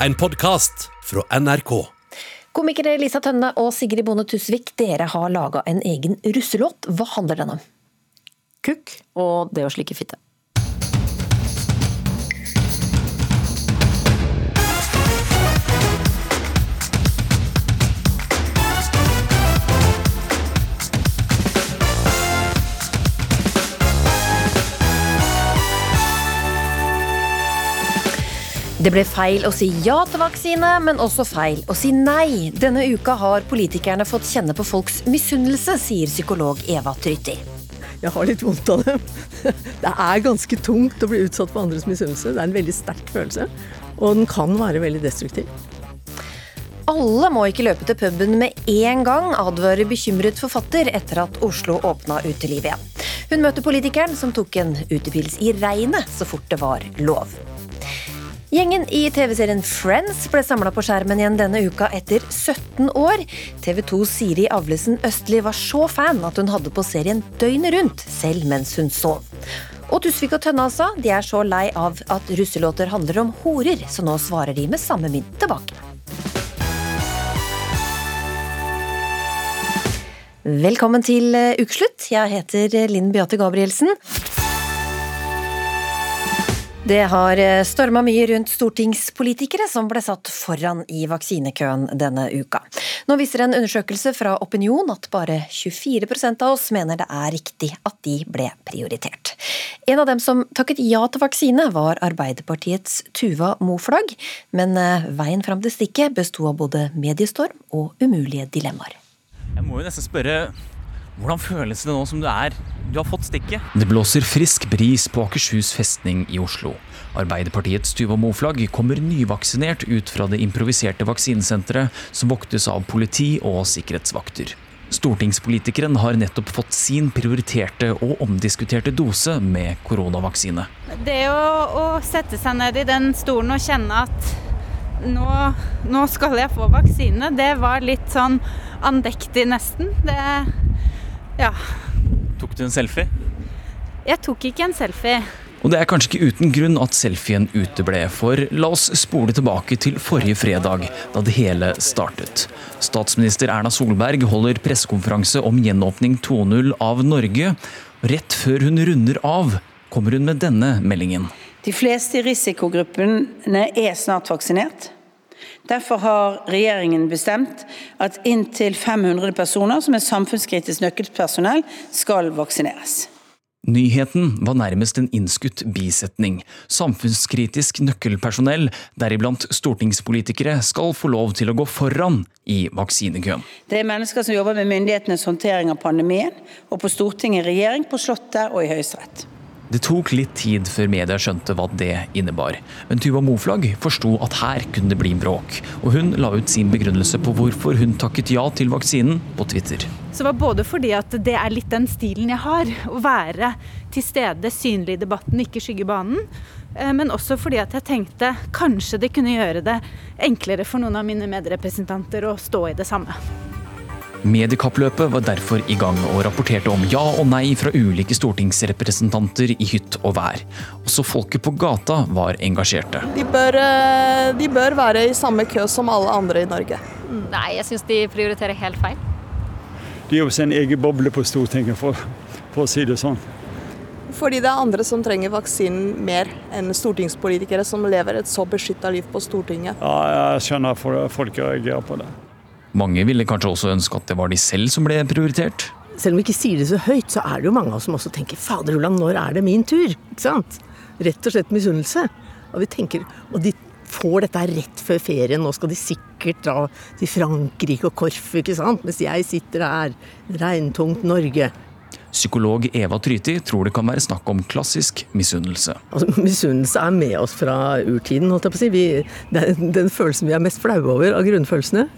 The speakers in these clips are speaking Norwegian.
en podkast fra NRK. Komikere Lisa Tønne og Sigrid Bonde Tusvik, dere har laga en egen russelåt. Hva handler den om? Kukk og det å slikke fitte. Det ble feil å si ja til vaksine, men også feil å si nei. Denne uka har politikerne fått kjenne på folks misunnelse, sier psykolog Eva Trytti. Jeg har litt vondt av dem. Det er ganske tungt å bli utsatt for andres misunnelse. Det er en veldig sterk følelse, og den kan være veldig destruktiv. Alle må ikke løpe til puben med en gang, advarer bekymret forfatter etter at Oslo åpna utelivet igjen. Hun møtte politikeren som tok en utepils i regnet så fort det var lov. Gjengen i TV-serien Friends ble samla på skjermen igjen denne uka etter 17 år. TV 2s Siri Avlesen Østli var så fan at hun hadde på serien døgnet rundt, selv mens hun sov. Og Tusvik og Tønne altså, de er så lei av at russelåter handler om horer, så nå svarer de med samme mynt tilbake. Velkommen til eh, ukeslutt. Jeg heter Linn Beate Gabrielsen. Det har eh, storma mye rundt stortingspolitikere som ble satt foran i vaksinekøen denne uka. Nå viser en undersøkelse fra Opinion at bare 24% av oss mener det er riktig at de ble prioritert. En av dem som takket ja til vaksine, var Arbeiderpartiets Tuva Moflag. Men eh, veien fram til stikket besto av både mediestorm og umulige dilemmaer. Jeg må jo nesten spørre hvordan føles det nå som du er Du har fått stikket? Det blåser frisk bris på Akershus festning i Oslo. Arbeiderpartiets Tuva Moflag kommer nyvaksinert ut fra det improviserte vaksinesenteret som voktes av politi og sikkerhetsvakter. Stortingspolitikeren har nettopp fått sin prioriterte og omdiskuterte dose med koronavaksine. Det å, å sette seg ned i den stolen og kjenne at nå, nå skal jeg få vaksine, det var litt sånn andektig nesten. Det ja. Tok du en selfie? Jeg tok ikke en selfie. Og det er kanskje ikke uten grunn at selfien uteble, for la oss spole tilbake til forrige fredag, da det hele startet. Statsminister Erna Solberg holder pressekonferanse om gjenåpning 2.0 av Norge. Rett før hun runder av, kommer hun med denne meldingen. De fleste i risikogruppene er snart vaksinert. Derfor har regjeringen bestemt at inntil 500 personer som er samfunnskritisk nøkkelpersonell, skal vaksineres. Nyheten var nærmest en innskutt bisetning. Samfunnskritisk nøkkelpersonell, deriblant stortingspolitikere, skal få lov til å gå foran i vaksinekøen. Det er mennesker som jobber med myndighetenes håndtering av pandemien, og på Stortinget, regjering, på Slottet og i Høyesterett. Det tok litt tid før media skjønte hva det innebar, men Tuva Moflag forsto at her kunne det bli bråk, og hun la ut sin begrunnelse på hvorfor hun takket ja til vaksinen på Twitter. Så det var både fordi at det er litt den stilen jeg har, å være til stede, synlig i debatten, ikke skygge banen. Eh, men også fordi at jeg tenkte kanskje det kunne gjøre det enklere for noen av mine medrepresentanter å stå i det samme. Mediekappløpet var derfor i gang og rapporterte om ja og nei fra ulike stortingsrepresentanter i hytt og vær. Også folket på gata var engasjerte. De bør, eh, de bør være i samme kø som alle andre i Norge. Nei, jeg syns de prioriterer helt feil. De er jo sin egen boble på Stortinget, for, for å si det sånn. Fordi det er andre som trenger vaksinen mer enn stortingspolitikere som lever et så beskytta liv på Stortinget. Ja, jeg skjønner at folk reagerer på det. Mange ville kanskje også ønske at det var de selv som ble prioritert. Selv om vi ikke sier det så høyt, så er det jo mange av oss som også tenker fader Ulland, når er det min tur? Ikke sant? Rett og slett misunnelse. Og vi tenker, og de får dette rett før ferien, nå skal de sikkert dra til Frankrike og Korfu, ikke sant? Mens jeg sitter her, regntungt Norge. Psykolog Eva Tryti tror det kan være snakk om klassisk misunnelse. Altså, misunnelse er med oss fra urtiden, holdt jeg på å si. Vi, er den følelsen vi er mest flaue over av grunnfølelsene.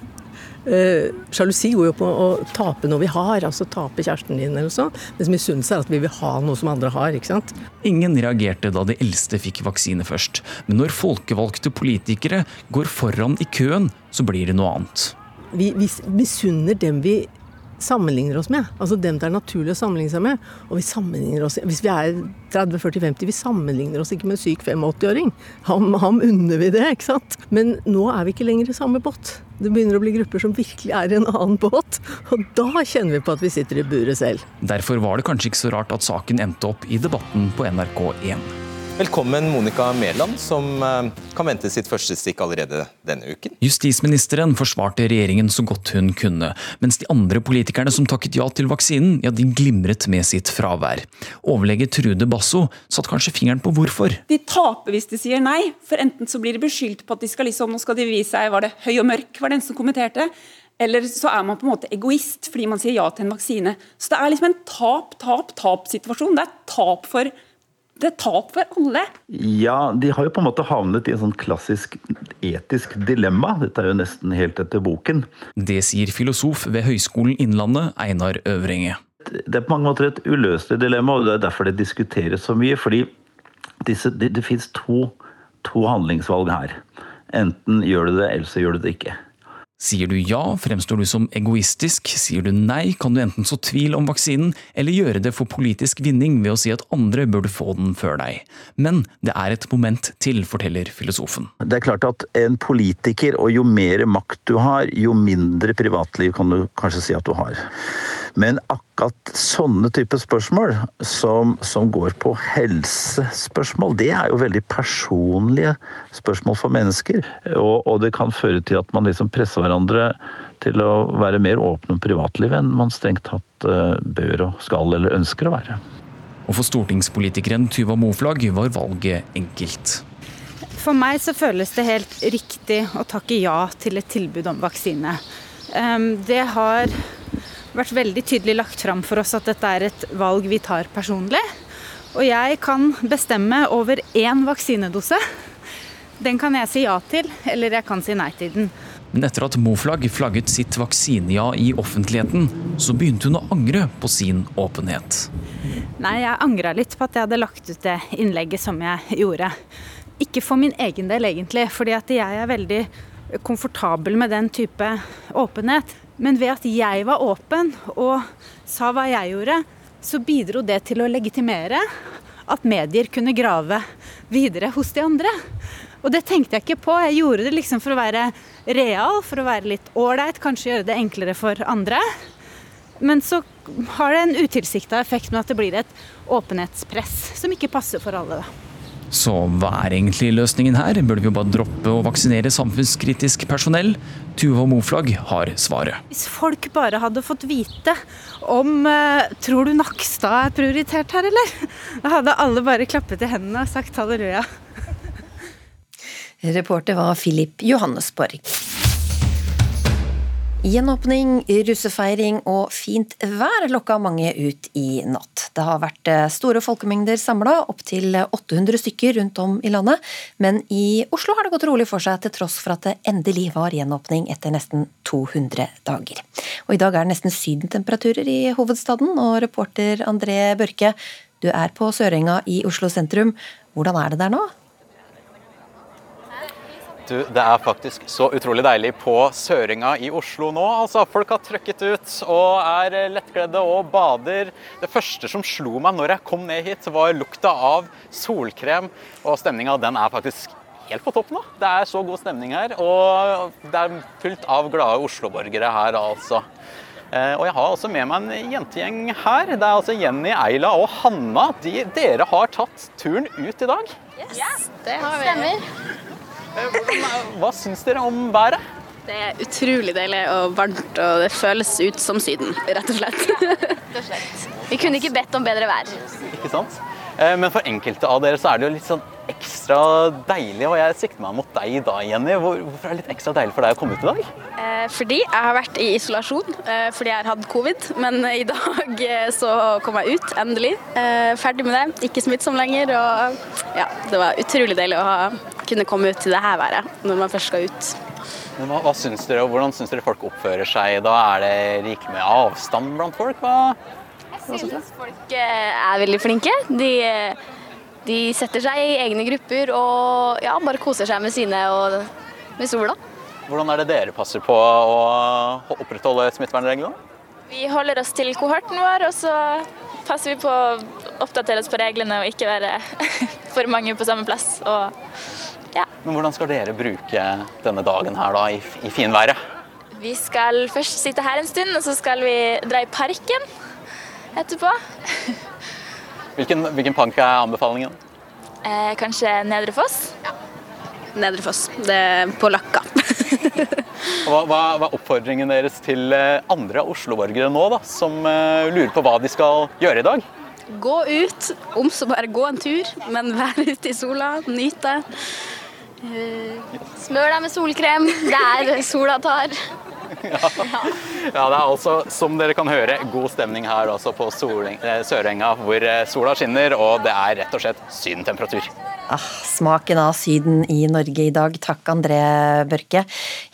Uh, Sjalusi går jo på å tape noe vi har, altså tape kjæresten din eller sånn. Mens misunnelse er at vi vil ha noe som andre har, ikke sant. Ingen reagerte da de eldste fikk vaksine først. Men når folkevalgte politikere går foran i køen, så blir det noe annet. Vi, vi misunner dem vi sammenligner oss med. Altså dem det er naturlig å sammenligne seg med. Og vi sammenligner oss Hvis vi er 30-40-50, vi sammenligner oss ikke med en syk 85-åring. Ham, ham unner vi det, ikke sant. Men nå er vi ikke lenger i samme båt. Det begynner å bli grupper som virkelig er i en annen båt. Og da kjenner vi på at vi sitter i buret selv. Derfor var det kanskje ikke så rart at saken endte opp i debatten på NRK1. Velkommen Monica Mæland, som eh, kan vente sitt første stikk allerede denne uken. Justisministeren forsvarte regjeringen så godt hun kunne, mens de andre politikerne som takket ja til vaksinen, ja, de glimret med sitt fravær. Overlege Trude Basso satte kanskje fingeren på hvorfor. De taper hvis de sier nei, for enten så blir de beskyldt på at de skal liksom, nå skal de vise seg, var det høy og mørk, var den som kommenterte. Eller så er man på en måte egoist fordi man sier ja til en vaksine. Så det er liksom en tap-tap-tap-situasjon. Det er tap for det er tap for alle. Ja, de har jo på en måte havnet i en sånn klassisk etisk dilemma. Dette er jo nesten helt etter boken. Det sier filosof ved Høgskolen Innlandet, Einar Øvrenge. Det er på mange måter et uløselig dilemma, og det er derfor det diskuteres så mye. fordi disse, det, det fins to, to handlingsvalg her. Enten gjør du det, eller så gjør du det ikke. Sier du ja, fremstår du som egoistisk. Sier du nei, kan du enten så tvil om vaksinen, eller gjøre det for politisk vinning ved å si at andre burde få den før deg. Men det er et moment til, forteller filosofen. Det er klart at en politiker, og jo mer makt du har, jo mindre privatliv kan du kanskje si at du har. Men akkurat sånne type spørsmål, som, som, går på helsespørsmål, det er jo veldig personlige spørsmål for mennesker. Og, og det kan føre til at man liksom presser hverandre til å være mer åpne om privatlivet enn man strengt tatt uh, bør og skal eller ønsker å være. Og for stortingspolitikeren Tuva Moflag var valget enkelt. For meg så føles det helt riktig å takke ja til et tilbud om vaksine. Um, det har vært veldig tydelig lagt fram for oss at dette er et valg vi tar personlig. Og jeg kan bestemme over én vaksinedose. Den kan jeg si ja til, eller jeg kan si nei til den. Men etter at Moflag flagget sitt vaksineja i offentligheten, så begynte hun å angre på sin åpenhet. Nei, jeg angra litt på at jeg hadde lagt ut det innlegget som jeg gjorde. Ikke for min egen del, egentlig, fordi at jeg er veldig komfortabel med den type åpenhet. Men ved at jeg var åpen og sa hva jeg gjorde, så bidro det til å legitimere at medier kunne grave videre hos de andre. Og det tenkte jeg ikke på. Jeg gjorde det liksom for å være real, for å være litt ålreit, kanskje gjøre det enklere for andre. Men så har det en utilsikta effekt med at det blir et åpenhetspress som ikke passer for alle. da. Så hva er egentlig løsningen her? Burde vi jo bare droppe å vaksinere samfunnskritisk personell? Tuva Moflag har svaret. Hvis folk bare hadde fått vite om uh, Tror du Nakstad er prioritert her, eller? Da hadde alle bare klappet i hendene og sagt halleluja. Reporter var Filip Johannesborg. Gjenåpning, russefeiring og fint vær lokka mange ut i natt. Det har vært eh, store folkemengder samla, opptil 800 stykker rundt om i landet. Men i Oslo har det gått rolig for seg, til tross for at det endelig var gjenåpning etter nesten 200 dager. Og i dag er det nesten sydentemperaturer i hovedstaden, og reporter André Børke, du er på Sørenga i Oslo sentrum. Hvordan er det der nå? Du, det er faktisk så utrolig deilig på Søringa i Oslo nå. Altså, folk har trøkket ut og er lettkledde og bader. Det første som slo meg når jeg kom ned hit, var lukta av solkrem. Og stemninga den er faktisk helt på topp nå. Det er så god stemning her. Og det er fullt av glade Oslo-borgere her, altså. Eh, og jeg har også med meg en jentegjeng her. Det er altså Jenny, Eila og Hanna. De, dere har tatt turen ut i dag. Yes, det har vi. Stemmer. Hva syns dere om været? Det er utrolig deilig og varmt, og det føles ut som Syden, rett og slett. rett og slett. Vi kunne ikke bedt om bedre vær. Ikke sant? Eh, men for enkelte av dere så er det jo litt sånn ekstra deilig, og jeg sikter meg mot deg da, Jenny. Hvorfor er det litt ekstra deilig for deg å komme ut i dag? Eh, fordi jeg har vært i isolasjon eh, fordi jeg har hatt covid, men i dag så kom jeg ut, endelig. Ferdig med det, ikke smittsom lenger, og ja, det var utrolig deilig å ha kunne komme ut til det her været når man først skal ut. Men hva, hva syns dere, Hvordan syns dere folk oppfører seg da? Er det rikelig med avstand blant folk? Hva, jeg synes folk eh, er veldig flinke. De, de, setter seg i egne grupper og ja, bare koser seg med sine og med sola. Hvordan er det dere passer på å opprettholde smittevernreglene? Vi holder oss til kohorten vår, og så passer vi på å oppdatere oss på reglene og ikke være for mange på samme plass. Og Men hvordan skal dere bruke denne dagen her da, i, i finværet? vi skal først sitte her en stund, og så skal vi dra i parken etterpå. Hvilken, hvilken park er anbefalingen? Eh, kanskje Nedre Foss? Nedre Foss. Det er på Løkka. Hva, hva, hva er oppfordringen deres til eh, andre Oslo-borgere nå, da, som eh, lurer på hva de skal gjøre i dag? Gå ut, om så bare gå en tur, men vær ute i sola, nyt det. Uh, Smør deg med solkrem der sola tar. Ja, det er altså, som dere kan høre, god stemning her også på Soleng- eh, Sørenga, hvor eh, sola skinner, og det er rett og slett sydentemperatur. Ah, smaken av Syden i Norge i dag. Takk, André Børke.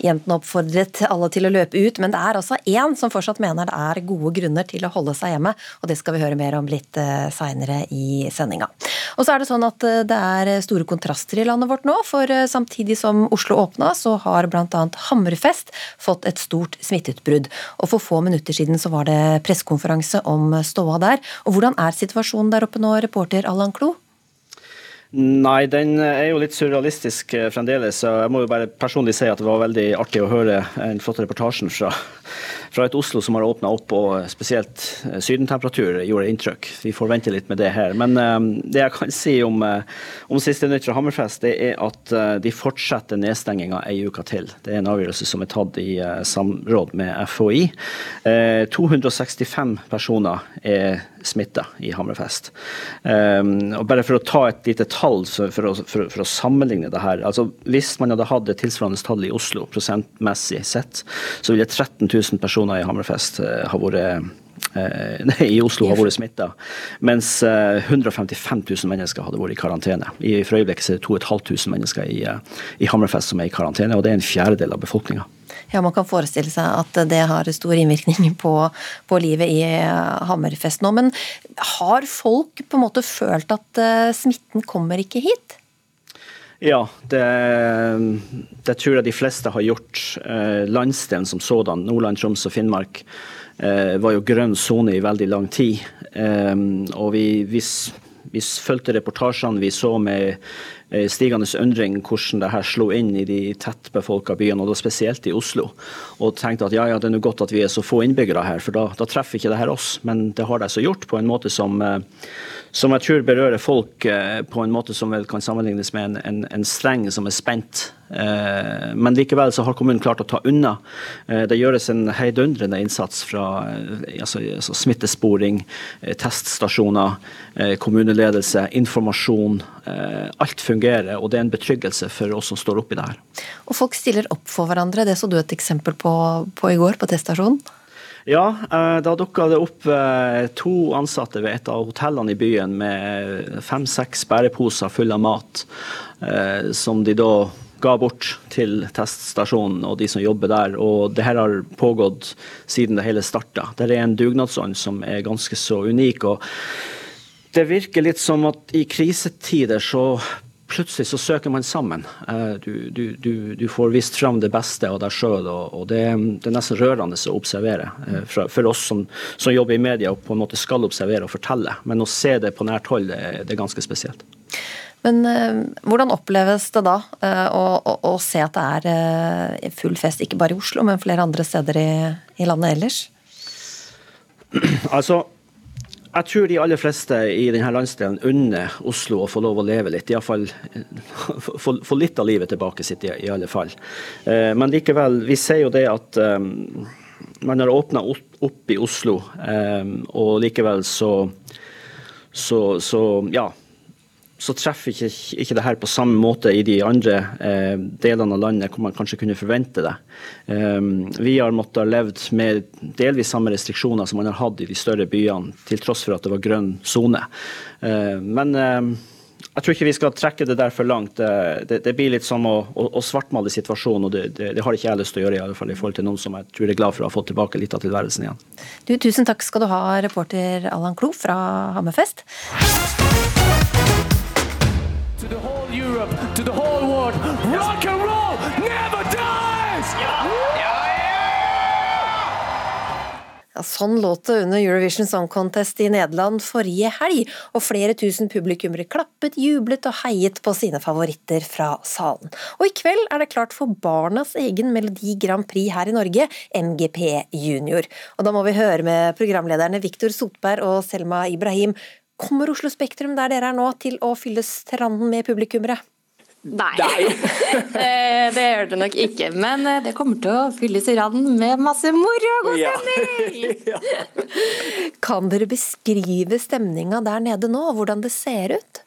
Jentene oppfordret alle til å løpe ut, men det er altså én som fortsatt mener det er gode grunner til å holde seg hjemme, og det skal vi høre mer om litt uh, seinere i sendinga. Og så er det sånn at eh, det er store kontraster i landet vårt nå, for eh, samtidig som Oslo åpna, så har bl.a. Hammerfest fått et stort smitteutbrudd. Og for få minutter siden så var det pressekonferanse om ståa der. Og hvordan er situasjonen der oppe nå, reporter Allan Klo? Nei, den er jo litt surrealistisk eh, fremdeles. så Jeg må jo bare personlig si at det var veldig artig å høre den flotte reportasjen fra, fra et Oslo som har åpna opp, og spesielt eh, sydentemperatur gjorde inntrykk. Vi får vente litt med det her. Men um, det jeg kan si om, uh, om siste nytt fra Hammerfest, det er at de fortsetter nedstenginga ei uke til. Det er en avgjørelse som er tatt i samråd med FHI. 265 personer er smitta i Hammerfest. Um, og bare for å ta et lite tall for, å, for, for å sammenligne det her. altså Hvis man hadde hatt et tilsvarende tall i Oslo prosentmessig sett, så ville 13 000 personer i Hammerfest uh, ha vært nei, i Oslo har vært smitta, mens uh, 155 000 mennesker hadde vært i karantene. I, for øyeblikket er det 2500 mennesker i, i Hammerfest som er i karantene, og det er en fjerdedel av befolkninga. Ja, Man kan forestille seg at det har stor innvirkning på, på livet i Hammerfest nå. Men har folk på en måte følt at smitten kommer ikke hit? Ja, det, det, tror jeg de fleste har gjort. Landsdelen som sådan, Nordland, Troms og Finnmark, var jo grønn sone i veldig lang tid. Og vi, vi, vi fulgte reportasjene vi så med stigende undring hvordan det her slo inn i de tettbefolka byene, og da spesielt i Oslo. Og tenkte at ja, ja, det er noe godt at vi er så få innbyggere her, for da, da treffer ikke det her oss. Men det har de så gjort på en måte som, som jeg tror berører folk på en måte som vel kan sammenlignes med en, en, en streng som er spent. Men likevel så har kommunen klart å ta unna. Det gjøres en heidundrende innsats fra altså, altså smittesporing, teststasjoner, kommuneledelse, informasjon. Alt fungerer, og det er en betryggelse for oss som står oppi det her. Og folk stiller opp for hverandre. Det så du et eksempel på, på i går på teststasjonen? Ja, da dukka det opp to ansatte ved et av hotellene i byen med fem-seks bæreposer fulle av mat, som de da ga bort til teststasjonen og de som jobber der. Og det her har pågått siden det hele starta. Det er en dugnadsånd som er ganske så unik. og det virker litt som at i krisetider så plutselig så søker man sammen. Du, du, du, du får vist fram det beste av deg sjøl, og det, det, er nesten rørende å observere. For oss som, som, jobber i media og på en måte skal observere og fortelle. Men å se det på nært hold, det, det er ganske spesielt. Men uh, hvordan oppleves det da å, å, å, se at det er full fest, ikke bare i Oslo, men flere andre steder i, i landet ellers? Altså, jeg tror de aller fleste i denne landsdelen unner Oslo å få lov å leve litt. Iallfall få litt av livet tilbake sitt, i, i alle fall. Men likevel, vi ser jo det at eh, man har åpna opp, opp, i Oslo, eh, og likevel så, så, så ja så treffer ikke, ikke det her på samme måte i de andre eh, delene av landet hvor man kanskje kunne forvente det. Um, vi har måttet levd med delvis samme restriksjoner som man har hatt i de større byene, til tross for at det var grønn sone. Uh, men uh, jeg tror ikke vi skal trekke det der for langt. Det, det blir litt som å, å, å svartmale situasjonen, og det, det, det, har ikke jeg lyst til å gjøre, i alle fall i forhold til noen som jeg tror er glad for å ha fått tilbake litt av tilværelsen igjen. Du, tusen takk skal du ha, reporter Allan Klo fra Hammerfest. Ja, sånn låt det under Eurovision Song Contest i Nederland forrige helg, og flere tusen publikummere klappet, jublet og heiet på sine favoritter fra salen. Og i kveld er det klart for barnas egen Melodi Grand Prix her i Norge, MGP Junior. Og da må vi høre med programlederne Viktor Sotberg og Selma Ibrahim. Kommer Oslo Spektrum der dere er nå til å fylle stranden med publikummere? Nei, Eh, det gjør det nok ikke. Men eh, det kommer til å fylles i randen med masse moro og god stemning! Kan dere beskrive stemninga der nede nå, hvordan det ser ut?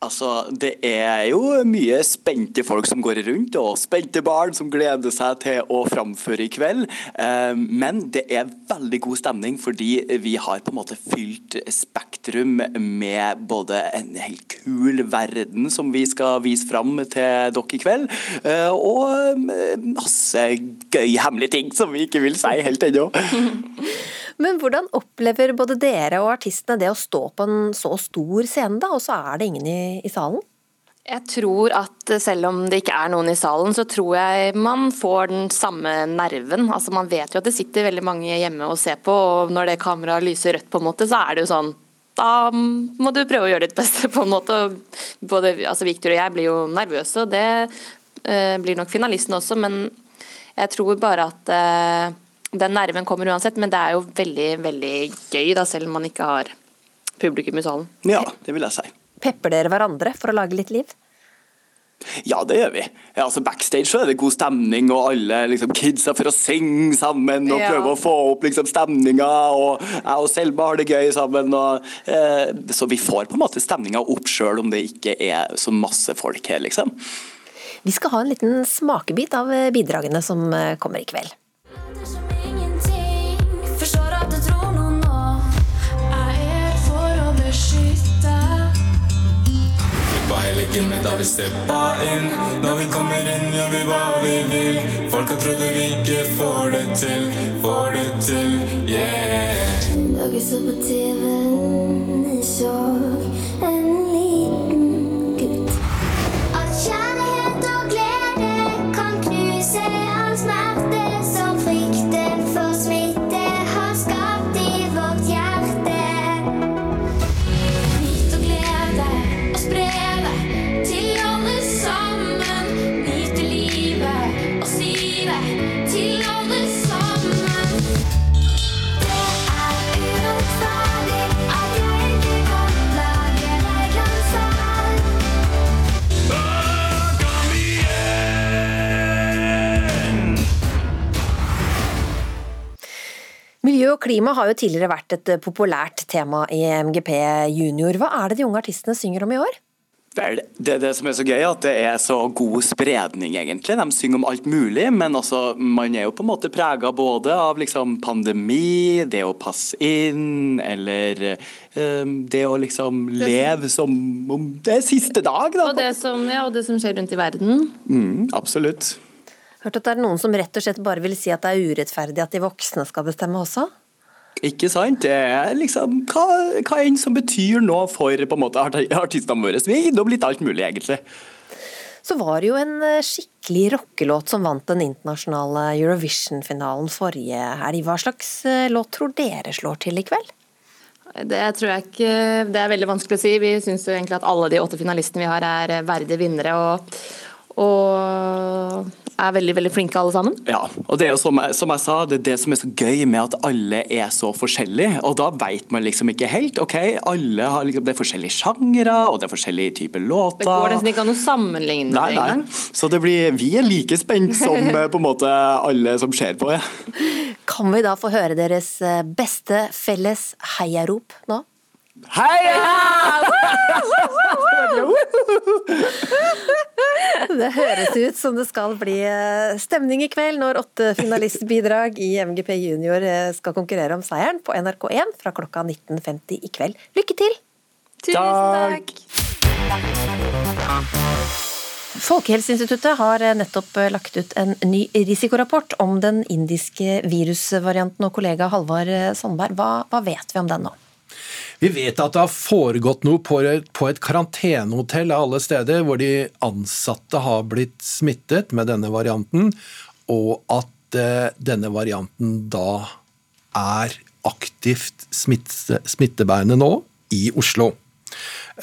Altså, Det er jo mye spente folk som går rundt, og spente barn som gleder seg til å framføre i kveld. Eh, Men det er veldig god stemning, fordi vi har på en måte fylt Spektrum med både en helt kul verden som vi skal vise fram til dere i kveld, eh, og masse gøy hemmelige ting som vi ikke vil si helt ennå. Men hvordan opplever både dere og artistene det å stå på en så stor scene, da, og så er det ingen i, i salen? Jeg tror at selv om det ikke er noen i salen, så tror jeg man får den samme nerven. Altså Man vet jo at det sitter veldig mange hjemme og ser på, og når det kameraet lyser rødt, på en måte, så er det jo sånn da må du prøve å gjøre ditt beste, på en måte. Både altså Victor og jeg blir jo nervøse, og det eh, blir nok finalisten også, men jeg tror bare at eh, den nerven kommer uansett, men det er jo veldig, veldig gøy, da, selv om man ikke har publikum i salen. Ja, det vil jeg si. Pepper dere hverandre for å lage litt liv? Ja, det gjør vi. Ja, altså Backstage så er det god stemning, og alle liksom, kidsa for å synge sammen og Ja. prøve å få opp liksom, stemninga. Og jeg og Selma har det gøy sammen. Og, eh, så vi får på en måte stemninga opp sjøl om det ikke er så masse folk her, liksom. Vi skal ha en liten smakebit av bidragene som eh, kommer i kveld. Var da vi steppa inn. Når vi kommer inn, gjør vi hva vi vil. Folk har trodd vi ikke får det til, får det til, yeah. Dere så på TV-en, jeg så en liten gutt. At kjærlighet og glede kan knuse all smerte Miljø og klima har jo tidligere vært et eh, populært tema i MGP Junior. Hva er det de unge artistene synger om i år? Vel, det er det som er så gøy, at det er så god spredning, egentlig. De synger om alt mulig, men også, man er jo på en måte prega både av liksom, pandemi, det å passe inn, eller um, det å liksom leve som om det er siste dag, da. Og det som, ja, og det som skjer rundt i verden. Mm, absolutt. Hørt at det er noen som rett og slett bare vil si at det er urettferdig at de voksne skal bestemme også? Ikke sant? Det er liksom hva, hva enn som betyr noe for på en måte artistene våre. Vi er innom litt alt mulig, egentlig. Så var det jo en eh, skikkelig rockelåt som vant den internasjonale Eurovision-finalen forrige helg. Hva slags eh, låt tror dere slår til i kveld? Det tror jeg ikke Det er veldig vanskelig å si. Vi syns jo egentlig at alle de åtte finalistene vi har er eh, verdige vinnere. Og, og er veldig, veldig flinke alle sammen. Ja, og det er jo som jeg, som jeg sa, det er det som er så gøy med at alle er så forskjellige. Og da vet man liksom ikke helt. ok, alle har liksom, Det er forskjellige sjangere, og det er forskjellige typer låter. Det går nesten ikke an å sammenligne Nei, det engang. Så det blir, vi er like spent som eh, på en måte alle som ser på. Ja. Kan vi da få høre deres eh, beste felles heiarop nå? Det høres ut som det skal bli eh, stemning i kveld når åtte finalistbidrag i MGP Junior eh, skal konkurrere om seieren på NRK1 fra klokka 19.50 i kveld. Lykke til! Tusen takk! Folkehelseinstituttet har eh, nettopp lagt ut en ny risikorapport om den indiske virusvarianten. Og kollega Halvard Sandberg, hva, hva vet vi om den nå? Vi vet at det har foregått noe på et, karantenehotell av alle steder, hvor de ansatte har blitt smittet med denne varianten, og at eh, denne varianten da er aktivt smitte, smittebærende nå i Oslo.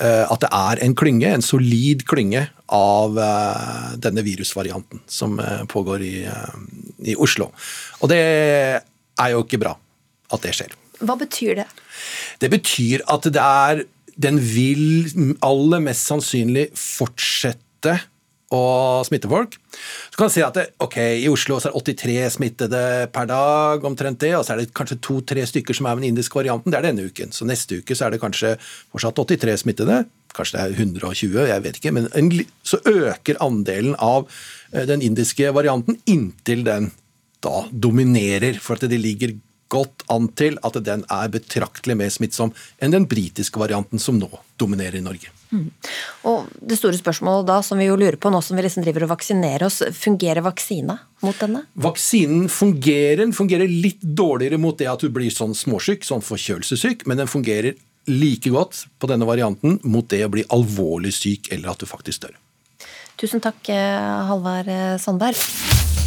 Eh, At det er en klynge, en solid klynge av eh, denne virusvarianten som pågår i, i Oslo. Og det er jo ikke bra at det skjer. Hva betyr det? Det betyr at det er Den vil aller mest sannsynlig fortsette å smitte folk. Så kan man si at det, ok, i Oslo er det 83 smittede per dag, omtrent det, og så er det kanskje to-tre stykker som er med den indiske varianten. Det er denne uken. Så neste uke så er det kanskje fortsatt 83 smittede. Kanskje det er 120, jeg vet ikke. Men en, så øker andelen av eh, den indiske varianten inntil den da dominerer, for at det ligger godt an til at den er betraktelig mer smittsom enn den britiske varianten som nå dominerer i Norge. Og det store spørsmålet da, som vi jo lurer på nå som vi liksom driver og vaksinerer oss, fungerer vaksina mot denne? Vaksinen fungerer, den fungerer litt dårligere mot det at du blir sånn småsyk, sånn forkjølelsessyk, men den fungerer like godt på denne varianten mot det å bli alvorlig syk eller at du faktisk dør. Tusen takk, eh, Halvard eh, Sandberg.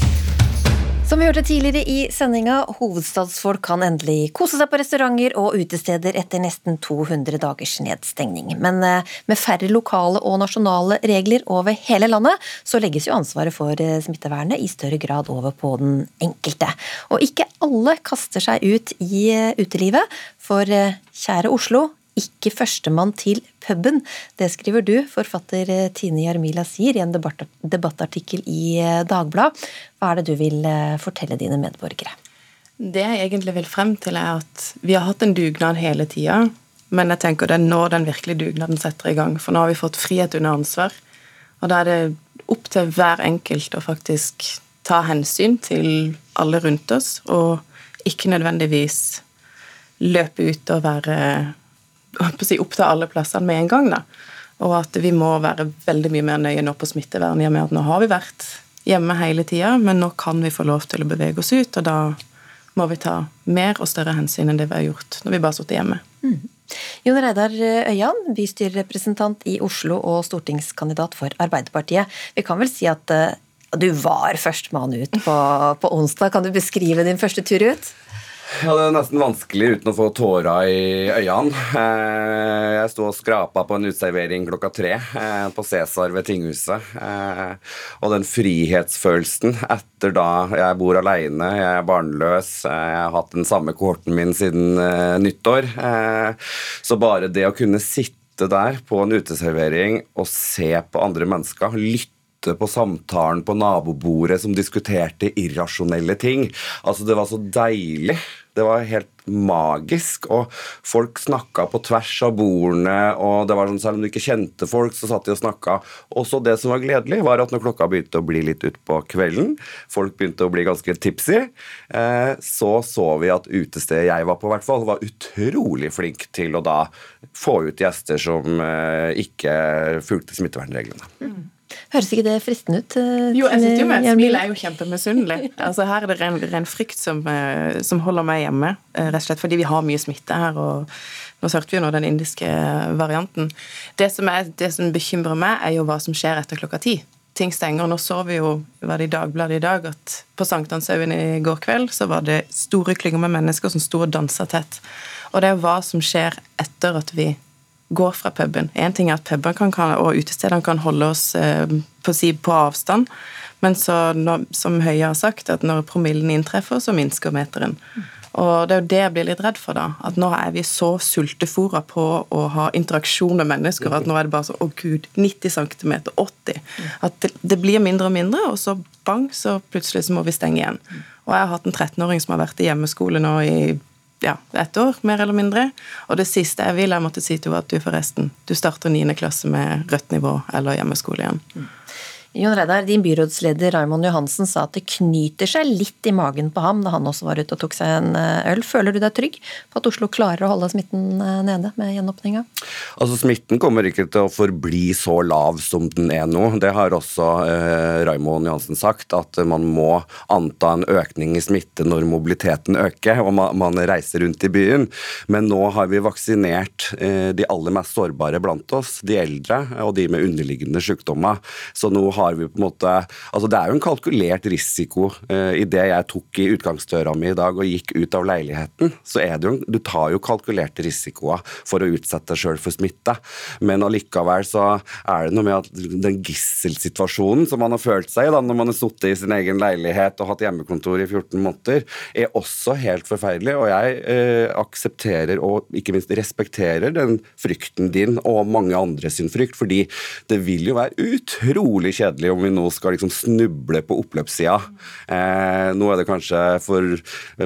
Som vi hørte tidligere i sendinga, hovedstadsfolk kan endelig kose seg på restauranter og utesteder etter nesten 200 dagers nedstengning. Men eh, med færre lokale og nasjonale regler over hele landet, så legges jo ansvaret for eh, smittevernet i større grad over på den enkelte. Og ikke alle kaster seg ut i eh, utelivet, for kjære Oslo, ikke førstemann til puben. Det skriver du, forfatter eh, Tine Jarmila Sier, i en debattartikkel i eh, Dagbladet. Hva er det du vil eh, fortelle dine medborgere? Det jeg egentlig vil frem til, er at vi har hatt en dugnad hele tida. Men jeg tenker det er nå den virkelige dugnaden setter i gang. For nå har vi fått frihet under ansvar. Og da er det opp til hver enkelt å faktisk ta hensyn til alle rundt oss, og ikke nødvendigvis løpe ut og være holdt til alle plassene med en gang. da. Og at vi må være veldig mye mer nøye nå på smittevern, i og med at nå har vi vært hjemme hele tida, men nå kan vi få lov til å bevege oss ut, og da må vi ta mer og større hensyn enn det vi har gjort når vi bare har hjemme. Jon Reidar Øyan, bystyrerepresentant i Oslo og stortingskandidat for Arbeiderpartiet. Vi kan vel si at eh, du var førstemann ut på, på onsdag. Kan du beskrive din første tur ut? Ja, Det er nesten vanskelig uten å få tårer i øynene. Eh, Jeg sto og skrapa på en uteservering klokka tre eh, på Cæsar ved tinghuset. Eh, Og den frihetsfølelsen etter da jeg bor alene, jeg er barnløs, jeg har hatt den samme kohorten min siden nyttår. Så bare det å kunne sitte der på en uteservering og se på andre mennesker, lytte på samtalen på nabobordet som diskuterte irrasjonelle ting. Altså, det var så deilig. Det var helt magisk. Og folk snakka på tvers av bordene, og det var sånn, selv om du ikke kjente folk, så satt de og snakka. Også det som var gledelig, var at når klokka begynte å bli litt utpå kvelden, folk begynte å bli ganske tipsy, eh, så så vi at utestedet jeg var på, hvert fall, var utrolig flink til å da få ut gjester som eh, ikke fulgte smittevernreglene. Høres ikke det fristende ut? eh, Jo, jeg sitter jo med et smil, er jo kjempemisunnelig. Altså, her er det ren, ren frykt som, eh, som holder meg hjemme, eh, rett og slett fordi vi har mye smitte her. og nå hørte vi jo nå den indiske varianten. Det som, er, det som bekymrer meg, er jo hva som skjer etter klokka ti. Ting stenger. Nå så vi jo var det i Dagbladet i dag at på Sankthanshaugen i går kveld så var det store klynger med mennesker som sto og dansa tett. Og det er jo hva som skjer etter at vi går fra puben. En ting er at kan, og utestedene kan holde oss eh, på, si, på avstand, men så som Høie har sagt, at når promillen inntreffer, så minsker meteren. Og det er jo det jeg blir litt redd for, da. At nå er vi så sultefòra på å ha interaksjon med mennesker at nå er det bare sånn Å, gud, 90 cm, 80 At det, det blir mindre og mindre, og så bang, så plutselig så må vi stenge igjen. Og jeg har hatt en 13-åring som har vært i hjemmeskole nå i ja, ett år, mer eller mindre. Og det siste jeg vil, jeg måtte si til henne at du forresten, du starter 9. klasse med rødt nivå eller hjemmeskole igjen. Jon Reidar, din byrådsleder Raymond Johansen sa at det knyter seg litt i magen på ham da han også var ute og tok seg en eh, øl. Føler du deg trygg på at Oslo klarer å holde smitten eh, nede med gjenåpninga? Altså Smitten kommer ikke til å forbli så lav som den er nå. Det har også eh, Raymond Johansen sagt, at man må anta en økning i smitte når mobiliteten øker og man, man reiser rundt i byen. Men nå har vi vaksinert eh, de aller mest sårbare blant oss, de eldre og de med underliggende sykdommer. Så nå har vi på en måte Altså det er jo en kalkulert risiko uh, i det jeg tok i utgangsdøra mi i dag og gikk ut av leiligheten. Så er det jo, du tar jo kalkulerte risikoer for å utsette deg sjøl for smitte. Men allikevel så er det noe med at den gisselsituasjonen som man har følt seg i da, når man har sittet i sin egen leilighet og hatt hjemmekontor i 14 måneder, er også helt forferdelig. Og jeg eh, aksepterer og ikke minst respekterer den frykten din og mange andre sin frykt, fordi det vil jo være utrolig kjedelig om vi nå skal liksom snuble på oppløpssida. Eh, nå er det kanskje for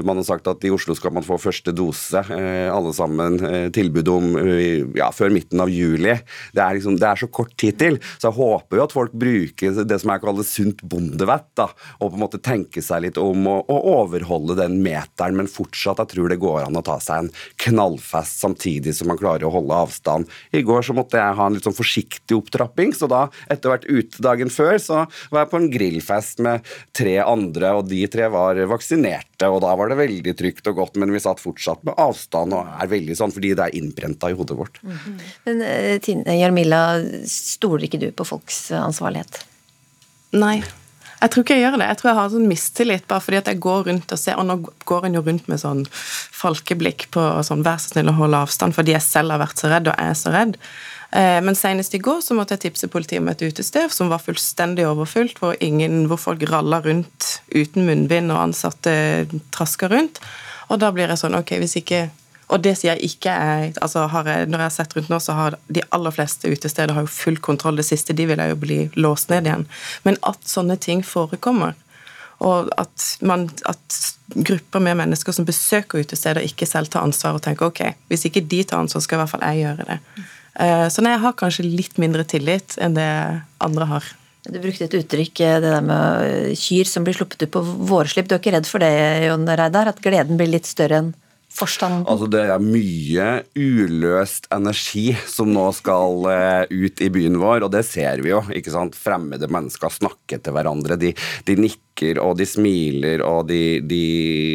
Man har sagt at i Oslo skal man få første dose, eh, alle sammen. Eh, tilbud om eh, ja, før midten av juli. Det er, liksom, det er så kort tid til. Så jeg håper jo at folk bruker det som jeg kaller sunt bondevett, da, og på en måte tenke seg litt om å, å overholde den meteren, men fortsatt jeg tror det går an å ta seg en knallfest samtidig som man klarer å holde avstand. I går så måtte jeg ha en litt sånn forsiktig opptrapping, så da, etter hvert ute dagen før, så var jeg på en grillfest med tre andre, og de tre var vaksinerte, og da var det veldig trygt og godt, men vi satt fortsatt med avstand og er veldig sånn fordi det er innprenta i hodet vårt. Men eh, Tine Jarmilla, stoler ikke du på folks ansvarlighet? Nei. Jeg tror ikke jeg gjør det. Jeg tror jeg har sånn mistillit bare fordi at jeg går rundt og ser Og nå går en jo rundt med sånn falkeblikk på sånn vær så snill å holde avstand fordi jeg selv har vært så redd, og er så redd. Eh, Men senest i går så måtte jeg tipse politiet om et utested som var fullstendig overfylt, hvor, ingen, hvor folk ralla rundt uten munnbind og ansatte traska rundt. Og da blir jeg sånn Ok, hvis ikke og det sier jeg ikke er altså jeg, Når jeg har sett rundt nå, så har de aller fleste utesteder har jo full kontroll. Det siste de vil er jo bli låst ned igjen. Men at sånne ting forekommer, og at, man, at grupper med mennesker som besøker utesteder, ikke selv tar ansvar og tenker ok, hvis ikke de tar ansvar, skal i hvert fall jeg gjøre det. Eh, Så nei, jeg har kanskje litt mindre tillit enn det andre har. Du brukte et uttrykk, eh, det der med eh, kyr som blir sluppet ut på vårslipp. Du er ikke redd for det, Jon Reidar? At gleden blir litt større enn forstanden? Altså Det er mye uløst energi som nå skal ut i byen vår, og det ser vi jo. ikke sant? Fremmede mennesker snakker til hverandre. De, de nikker og de smiler og de, de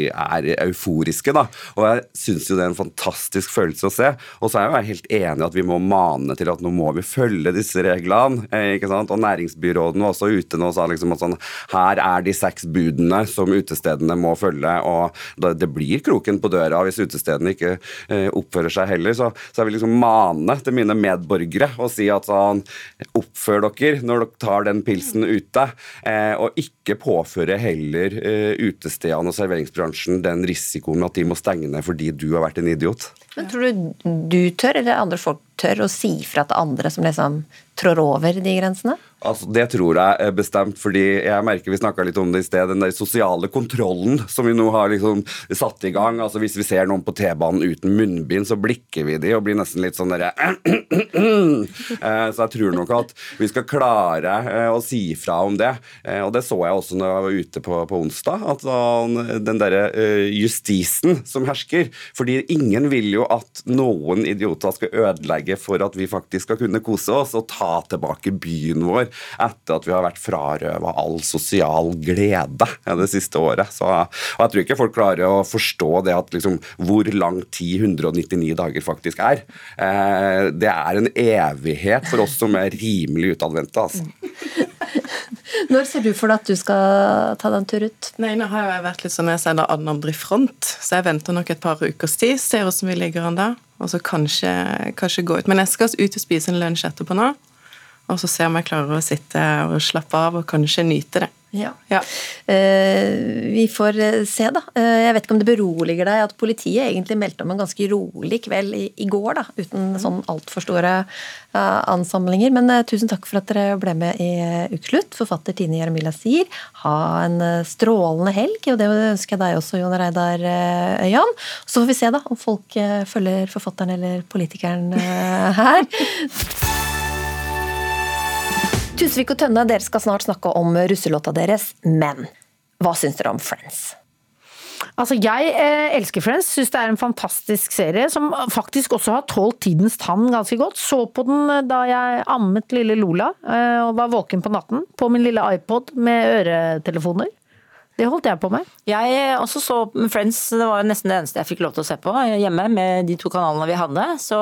er euforiske. da. Og jeg syns jo det er en fantastisk følelse å se. Og så er jeg jo helt enig at vi må mane til at nå må vi følge disse reglene. eh, ikke sant? Og næringsbyråden var også ute nå og sa liksom at sånn, her er de seks budene som utestedene må følge, og det blir kroken på døra hvis utestedene ikke eh, oppfører seg heller. Så, så jeg vil liksom mane til mine medborgere og si at sånn, oppfør dere når dere tar den pilsen ute, eh, og ikke påføre heller eh, utestedene og serveringsbransjen den risikoen at de må stenge ned fordi du har vært en idiot. Men tror du du tør, eller andre folk tør, å si fra til andre som liksom trår over de grensene? Altså, Det tror jeg er bestemt, fordi jeg merker vi snakka litt om det i sted. Den der sosiale kontrollen som vi nå har liksom satt i gang. altså Hvis vi ser noen på T-banen uten munnbind, så blikker vi de og blir nesten litt sånn derre Eh, Så jeg tror nok at vi skal klare eh, å si fra om det. Eh, Og det så jeg også når jeg var ute på, på onsdag. At den derre eh, justisen som hersker. Fordi ingen vil jo at noen idioter skal ødelegge for at vi faktisk skal kunne kose oss og ta tilbake byen vår etter at vi har vært frarøva all sosial glede det siste året. Så, og jeg tror ikke folk klarer å forstå det at liksom, hvor lang tid 199 dager faktisk er. Eh, det er en evighet for oss som er rimelig utadvendte. Altså. Når ser du for deg at du skal ta deg en tur ut? Nei, nå har jeg vært litt sånn jeg sender andre i front, så jeg venter nok et par ukers tid, ser hvordan vi ligger an da, og så kanskje, kanskje gå ut. Men jeg skal ut og spise en lunsj etterpå nå, og så se om jeg klarer å sitte og slappe av og kanskje nyte det. Ja. Eh, vi får eh, se, da. Eh, jeg vet ikke om det beroliger deg at politiet egentlig meldte om en ganske rolig kveld i, går, da, uten sånn altfor store ansamlinger. Men tusen takk for at dere ble med i Ukeslutt. Forfatter Tine Jeremila sier ha en strålende helg, og det ønsker jeg deg også, Jon Reidar Øyan. Så får vi se da om folk følger forfatteren eller politikeren her. Tusvik og Tønne, dere skal snart snakke om russelåta deres, men hva syns dere om Friends? Altså, Jeg eh, elsker Friends, syns det er en fantastisk serie som faktisk også har tålt tidens tann ganske godt. Så på den eh, da jeg ammet lille Lola eh, og var våken på natten på min lille iPod med øretelefoner. Det holdt jeg på med. Jeg også så Friends, det var nesten det eneste jeg fikk lov til å se på hjemme med de to kanalene vi hadde. Så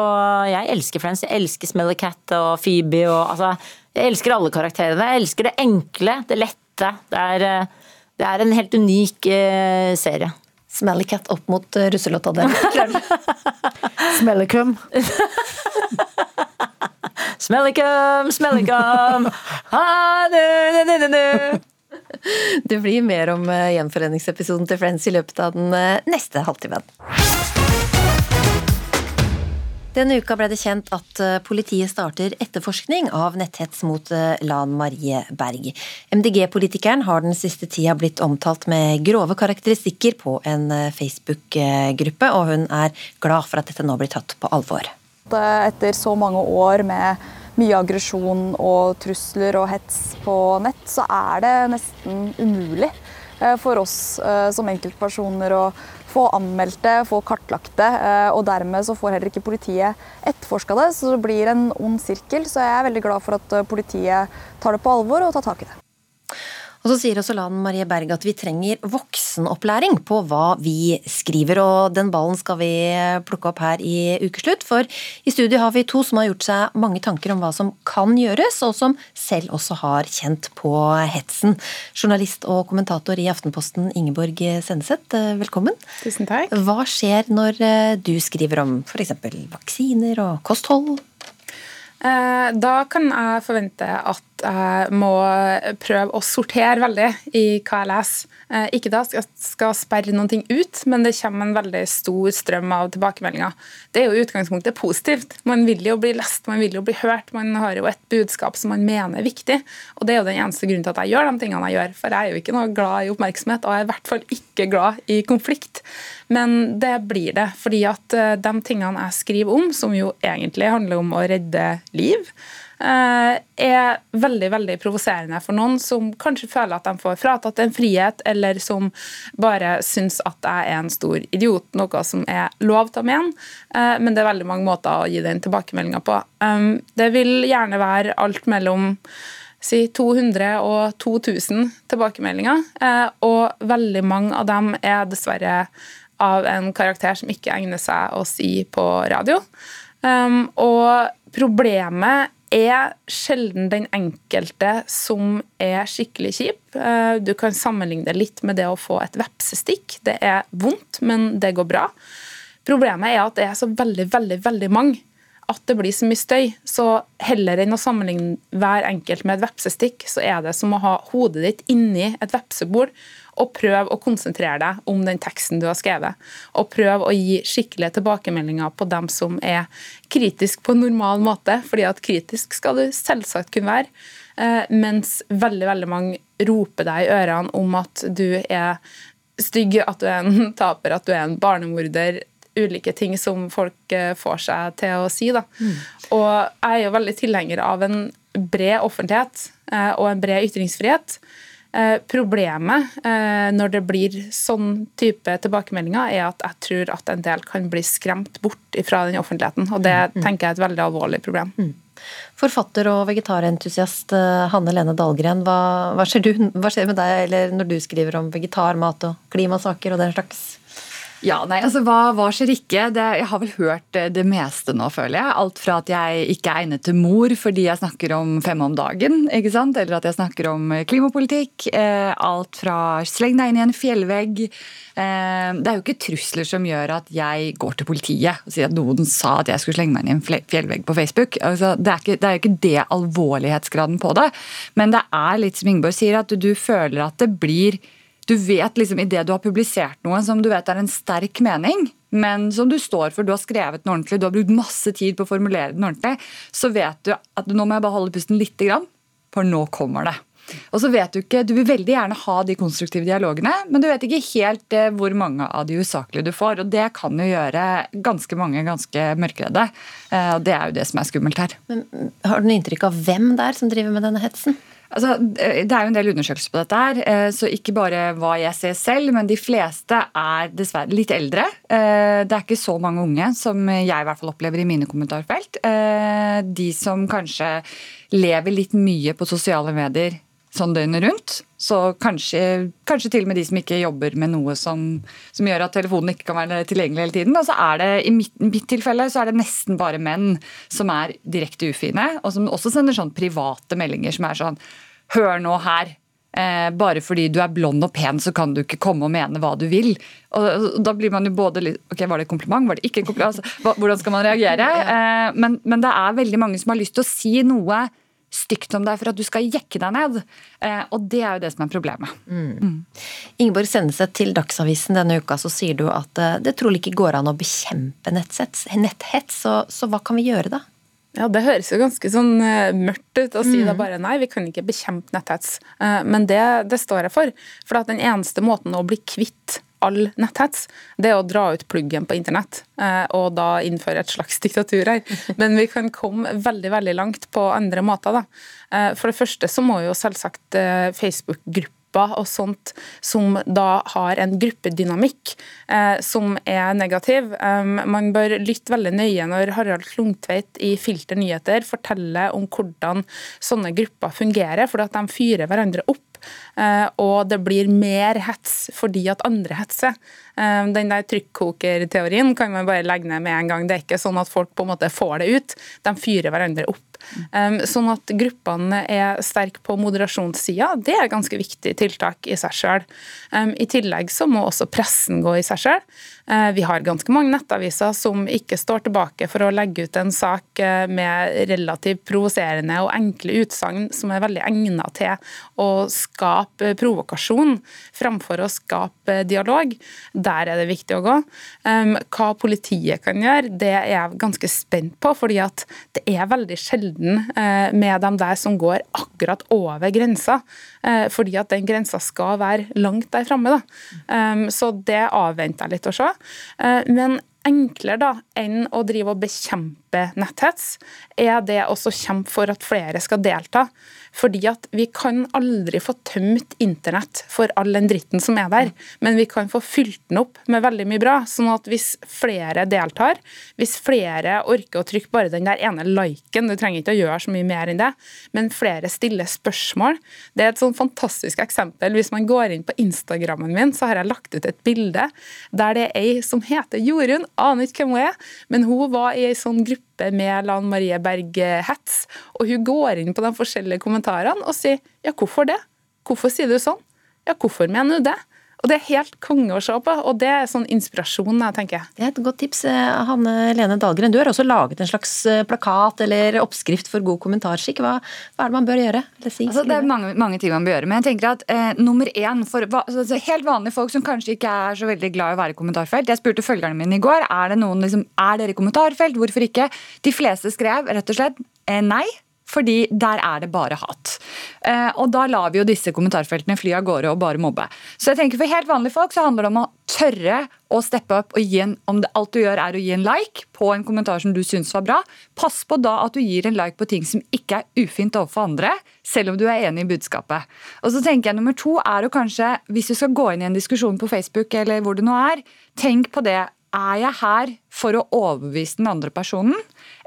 jeg elsker Friends. Jeg elsker Smelly Cat og Phoebe og altså Jeg elsker alle karakterene. Jeg elsker det enkle, det lette. Det er, eh, det er en helt unik eh, serie. Smelly Cat opp mot uh, russelåta di. Smellicum. Smellicum, smellicum. Ha, du, du, du, du. Det blir mer om eh, gjenforeningsepisoden til Friends i løpet av den eh, neste halvtimen. Denne uka ble det kjent at eh, politiet starter etterforskning av netthets mot eh, Lan Marie Berg. MDG-politikeren har den siste tida blitt omtalt med grove karakteristikker på en eh, Facebook-gruppe, og hun er glad for at dette nå blir tatt på alvor. Etter så mange år med mye aggresjon og trusler og hets på nett, så er det nesten umulig for oss som enkeltpersoner å få anmeldt det, få kartlagt det. eh, Og dermed så får heller ikke politiet etterforska det, så det blir en ond sirkel. Så jeg er veldig glad for at eh, politiet tar det på alvor og tar tak i det. Og så sier også Lan Marie Berg at vi trenger voksenopplæring på hva vi skriver, og den ballen skal vi plukke opp her i ukeslutt. For i studio har vi to som har gjort seg mange tanker om hva som kan gjøres, og som selv også har kjent på hetsen. Journalist og kommentator i Aftenposten Ingeborg Senneseth, velkommen. Tusen takk. Hva skjer når eh, du skriver om f.eks. vaksiner og kosthold? Eh, Da kan jeg forvente at jeg må prøve å sortere veldig i hva jeg leser. Eh, Ikke da skal skal sperre noen ting ut, men det kommer en veldig stor strøm av tilbakemeldinger. Det er jo utgangspunktet positivt. Man vil jo bli lest, man vil jo bli hørt. Man har jo et budskap som man mener er viktig. Og det er jo den eneste grunnen til at jeg gjør de tingene jeg gjør. For jeg er jo ikke noe glad i oppmerksomhet, og jeg er i hvert fall ikke glad i konflikt. Men det blir det, fordi at eh, de tingene jeg skriver om, som jo egentlig handler om å redde liv, er veldig veldig provoserende for noen som kanskje føler at de får fratatt en frihet, eller som bare syns at jeg er en stor idiot, noe som er lov til å mene. eh, Men det er veldig mange måter å gi den tilbakemeldinga på. Um, Det vil gjerne være alt mellom si 200 og 2000 tilbakemeldinger, eh, og veldig mange av dem er dessverre av en karakter som ikke egner seg å si på radio. Um, og problemet er sjelden den enkelte som er skikkelig kjip. Eh, Du kan sammenligne det litt med det å få et vepsestikk. Det er vondt, men det går bra. Problemet er at det er så veldig, veldig, veldig mange at det blir så mye støy. Så heller enn å sammenligne hver enkelt med et vepsestikk, så er det som å ha hodet ditt inni et vepsebol og prøv å konsentrere deg om den teksten du har skrevet. Og prøv å gi skikkelige tilbakemeldinger på dem som er kritisk på en normal måte. fordi at kritisk skal du selvsagt kunne være. eh, Mens veldig, veldig mange roper deg i ørene om at du er stygg, at du er en taper, at du er en barnemorder. Ulike ting som folk eh, får seg til å si. Da. Og jeg er jo veldig tilhenger av en bred offentlighet eh, og en bred ytringsfrihet. Eh, Problemet eh, når det blir sånn type tilbakemeldinger, er at jeg tror at en del kan bli skremt bort fra den offentligheten. Og det Mm. tenker jeg er et veldig alvorlig problem. Forfatter og vegetarentusiast eh, Hanne Lene Dahlgren, hva, hva, skjer du, hva skjer med deg eller når du skriver om vegetarmat og klimasaker og den slags? Ja, nei, altså hva, hva skjer ikke? Det, jeg har vel hørt eh, det meste nå, føler jeg. Alt fra at jeg ikke er egnet til mor fordi jeg snakker om fem om dagen, ikke sant? eller at jeg snakker om eh, klimapolitikk. Eh, alt fra sleng deg inn i en fjellvegg. Eh, det er jo ikke trusler som gjør at jeg går til politiet og sier at noen sa at jeg skulle slenge meg inn i en fjellvegg på Facebook. Altså, det, er ikke, det er ikke det alvorlighetsgraden på det. Men det er litt som Ingeborg sier, at du, du føler at det blir du vet liksom Idet du har publisert noe som du vet er en sterk mening, men som du står for, du har skrevet den ordentlig, du har brukt masse tid på å formulere den ordentlig, så vet du at nå må jeg bare holde pusten lite grann, for nå kommer det. Og så vet Du ikke, du vil veldig gjerne ha de konstruktive dialogene, men du vet ikke helt eh, hvor mange av de usaklige du får. og Det kan jo gjøre ganske mange ganske mørkredde. Eh, og Det er jo det som er skummelt her. Men mm, Har du noe inntrykk av hvem det er som driver med denne hetsen? Altså, det er jo en del undersøkelser på dette, her, eh, så ikke bare hva jeg ser selv, men de fleste er dessverre litt eldre. Eh, Det er ikke så mange unge som jeg i hvert fall opplever i mine kommentarfelt. Eh, De som kanskje lever litt mye på sosiale medier sånn døgnet rundt. Så kanskje, kanskje til og med de som ikke jobber med noe som, som gjør at telefonen ikke kan være tilgjengelig hele tiden. Og så er det, I mitt, mitt tilfelle så er det nesten bare menn som er direkte ufine, og som også sender sånn private meldinger som er sånn Hør nå her. Eh, bare fordi du er blond og pen, så kan du ikke komme og mene hva du vil. Og, og Da blir man jo både litt Ok, var det et kompliment? Var det ikke kompliment? Altså, hvordan skal man reagere? Eh, men, men det er veldig mange som har lyst til å si noe stygt om deg for at du skal jekke deg ned. Eh, og det er jo det som er problemet. Mm. Ingeborg Senneset, til Dagsavisen denne uka så sier du at eh, det trolig ikke går an å bekjempe netthets. netthets så, så hva kan vi gjøre da? Ja, Det høres jo ganske sånn uh, mørkt ut å si Mm. da bare nei, vi kan ikke bekjempe netthets. Men det, det står jeg for. For at den eneste måten å bli kvitt all netthets, det er å dra ut pluggen på internett. uh, og da innføre et slags diktatur her. Men vi kan komme veldig veldig langt på andre måter. da. Uh, for det første så må jo selvsagt uh, Facebook-grupper og sånt som da har en gruppedynamikk eh, som er negativ. Um, man bør lytte veldig nøye når Harald Klungtveit i Filter nyheter forteller om hvordan sånne grupper fungerer, fordi at de fyrer hverandre opp. Eh, og det blir mer hets fordi at andre hetser. Eh, den der trykkokerteorien kan man bare legge ned med en gang. Det er ikke sånn at folk på en måte får det ut. De fyrer hverandre opp. Um, sånn at gruppene er sterke på moderasjonssida, det er ganske viktig tiltak i seg sjøl. I tillegg så må også pressen gå i seg sjøl. Uh, vi har ganske mange nettaviser som ikke står tilbake for å legge ut en sak uh, med relativt provoserende og enkle utsagn som er veldig egnet til å skape provokasjon framfor å skape dialog. Der er det viktig å gå. Hva politiet kan gjøre, det er jeg ganske spent på, fordi at det er veldig sjelden eh, med dem der som går akkurat over grensa. Eh, Fordi at den grensa skal være langt der framme. Så det avventer jeg litt å se. Eh, Men enklere da, enn å drive og bekjempe netthets, er det også kjempe for at flere skal delta. Fordi at vi kan aldri få tømt internett for all den dritten som er der, men vi kan få fylt den opp med veldig mye bra. sånn at hvis flere deltar, hvis flere orker å trykke bare den der ene liken, du trenger ikke å gjøre så mye mer enn det, men flere stiller spørsmål. Det er et sånn fantastisk eksempel. Hvis man går inn på Instagrammen min, så har jeg lagt ut et bilde der det er ei som heter Jorunn, aner ikke hvem hun er, men hun var i ei sånn gruppe med Lan Marie Berg Hets, og hun går inn på de forskjellige kommentarene og sier ja, hvorfor det? Hvorfor sier du sånn? Ja, hvorfor mener du det? Og Det er helt konge å se på, og det er sånn inspirasjon. jeg tenker. Det er et godt tips. Eh, Hanne Lene Dahlgren, du har også laget en slags eh, plakat eller oppskrift for god kommentarskikk. Hva, hva er det man bør gjøre? Eller si, Altså, det er mange, mange ting man bør gjøre, men jeg tenker at eh, nummer én for altså, helt vanlige folk som kanskje ikke er så veldig glad i å være i kommentarfelt Jeg spurte følgerne mine i går er det noen liksom, er dere i kommentarfelt, hvorfor ikke? De fleste skrev rett og slett eh, nei. Fordi der er det bare hat. Eh, og da lar vi jo disse kommentarfeltene fly av gårde og bare mobbe. Så jeg tenker For helt vanlige folk så handler det om å tørre å steppe opp og gi en Om det, alt du gjør er å gi en like på en kommentar som du syns var bra, pass på da at du gir en like på ting som ikke er ufint overfor andre, selv om du er enig i budskapet. Og så tenker jeg Nummer to er å kanskje, hvis du skal gå inn i en diskusjon på Facebook, eller hvor det nå er, tenk på det. Er jeg her for å overbevise den andre personen,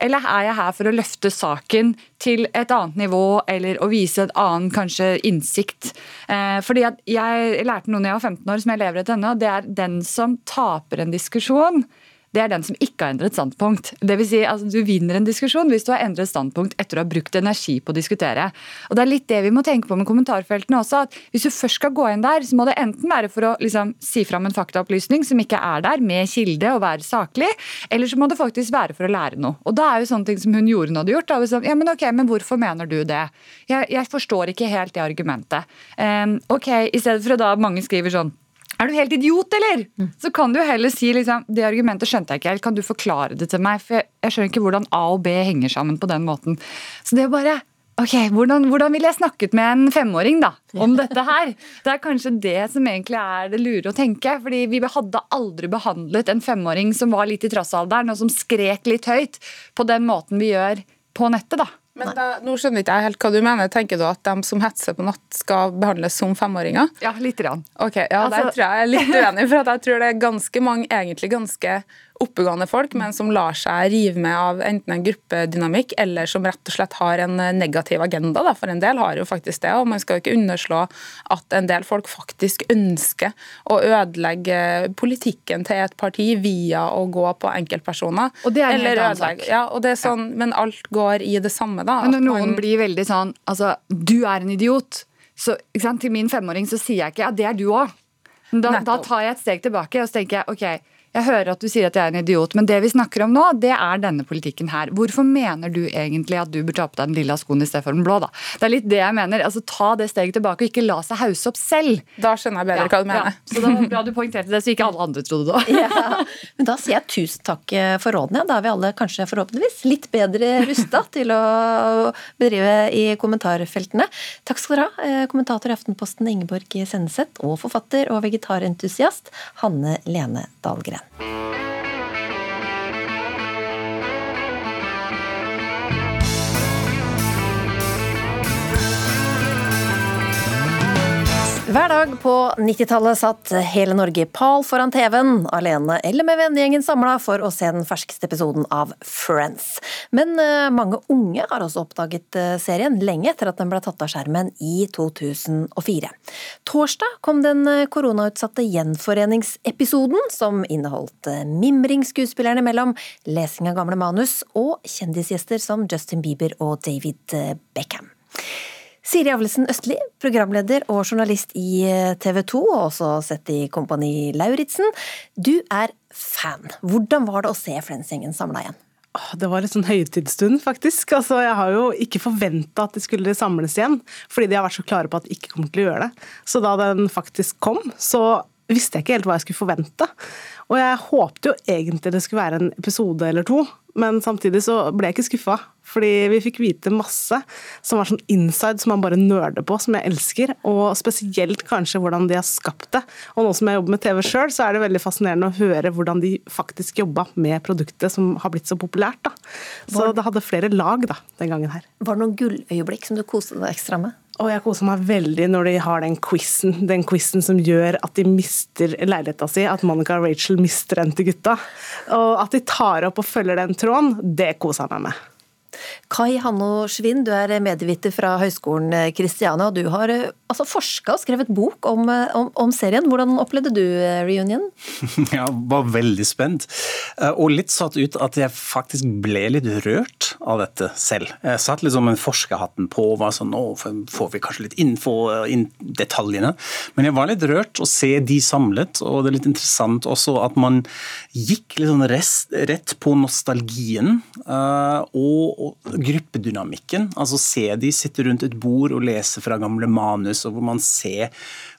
eller er jeg her for å løfte saken til et annet nivå, eller å vise et annet kanskje innsikt? Eh, fordi Jeg lærte noe da jeg var 15 år som jeg lever etter ennå. Det er den som taper en diskusjon, det er den som ikke har endret standpunkt. Det vil si, altså, Du vinner en diskusjon hvis du har endret standpunkt etter å ha brukt energi på å diskutere. Og Det er litt det vi må tenke på med kommentarfeltene også. at Hvis du først skal gå inn der, så må det enten være for å liksom, si fram en faktaopplysning som ikke er der, med kilde og være saklig, eller så må det faktisk være for å lære noe. Og da er jo sånne ting som hun Jorunn hadde gjort. Da, sånn, ja, men ok, men hvorfor mener du det? Jeg, jeg forstår ikke helt det argumentet. Um, ok, I stedet for å da mange skriver sånn er du helt idiot, eller? Så kan du heller si liksom, det argumentet skjønte jeg ikke helt, kan du forklare det til meg? For jeg, jeg skjønner ikke hvordan A og B henger sammen på den måten. Så det er bare Ok, hvordan, hvordan ville jeg snakket med en femåring da, om dette her? Det er kanskje det som egentlig er det lure å tenke. fordi vi hadde aldri behandlet en femåring som var litt i trassalderen, og som skrek litt høyt, på den måten vi gjør på nettet. da. Men da, nå skjønner ikke jeg helt hva du mener. Tenker du at de som hetser på natt skal behandles som femåringer? Ja, litt. Grann. Ok, ja, Der Altså- tror jeg jeg er litt uenig, for at jeg tror det er ganske mange egentlig ganske oppegående folk, men som lar seg rive med av enten en gruppedynamikk eller som rett og slett har en negativ agenda. Da. For en del har jo faktisk det, og man skal jo ikke underslå at en del folk faktisk ønsker å ødelegge politikken til et parti via å gå på enkeltpersoner. Og det er en helt eller annen ødelegge- sak. Ja, og det er sånn, Men alt går i det samme, da. Men når noen man- blir veldig sånn altså, Du er en idiot. Så Til min femåring så sier jeg ikke ja, det er du òg. Da, da tar jeg et steg tilbake og så tenker jeg, ok, jeg hører at du sier at jeg er en idiot, men det vi snakker om nå, det er denne politikken her. Hvorfor mener du egentlig at du bør ta på deg den lilla skoen i stedet for den blå? da? Det er litt det jeg mener. altså Ta det steget tilbake og ikke la seg hause opp selv. Da skjønner jeg bedre hva du mener. så det var bra du poengterte det, så ikke alle andre trodde det òg. Ja, men da sier jeg tusen takk eh, for rådene. Da er vi alle kanskje forhåpentligvis litt bedre rusta til å bedrive i kommentarfeltene. Takk skal dere ha, eh, kommentator i Aftenposten Ingeborg Senneset, og forfatter og vegetarentusiast Hanne Lene Dahlgren. Instagram. Hver dag på 90-tallet satt hele Norge pal foran TV-en, alene eller med vennegjengen samla for å se den ferskeste episoden av Friends. Men eh, mange unge har også oppdaget eh, serien lenge etter at den ble tatt av skjermen i 2004. Torsdag kom den eh, koronautsatte gjenforeningsepisoden, som inneholdt eh, mimring skuespillerne imellom, lesing av gamle manus og kjendisgjester som Justin Bieber og David Beckham. Siri Avlesen Østli, programleder og journalist i TV 2, og også sett i Kompani Lauritzen. Du er fan. Hvordan var det å se Friends-gjengen samla igjen? Det var en sånn høytidsstund, faktisk. Altså, jeg har jo ikke forventa at de skulle samles igjen, fordi de har vært så klare på at de ikke kommer til å gjøre det. Så da den faktisk kom, så visste jeg ikke helt hva jeg skulle forvente. Og jeg håpte jo egentlig det skulle være en episode eller to, men samtidig så ble jeg ikke skuffa. Fordi vi fikk vite masse som var sånn inside som man bare nerder på, som jeg elsker. Og spesielt kanskje hvordan de har skapt det. Og nå som jeg jobber med TV sjøl, så er det veldig fascinerende å høre hvordan de faktisk jobba med produktet som har blitt så populært. da. Så det hadde flere lag da, den gangen her. Var det noen gulløyeblikk som du koste deg ekstra med? Og jeg koser meg veldig når de har den quizen, den quizen som gjør at de mister leiligheta si, at Monica og Rachel mister den til gutta. Og at de tar opp og følger den tråden, det koser jeg meg med. Kai Hanno Schwinn, du er medieviter fra Høgskolen Kristiania, og du har eh, altså, forska og skrevet bok om, eh, om, om serien. Hvordan opplevde du eh, reunion? Jeg var veldig spent, eh, og litt satt ut at jeg faktisk ble litt rørt av dette selv. Jeg satt liksom med forskerhatten på og var sånn Nå får vi kanskje litt info, eh, inn detaljene. Men jeg var litt rørt å se de samlet, og det er litt interessant også at man gikk litt sånn rest, rett på nostalgien eh, og gruppedynamikken. Altså se de sitte rundt et bord og lese fra gamle manus, og hvor man ser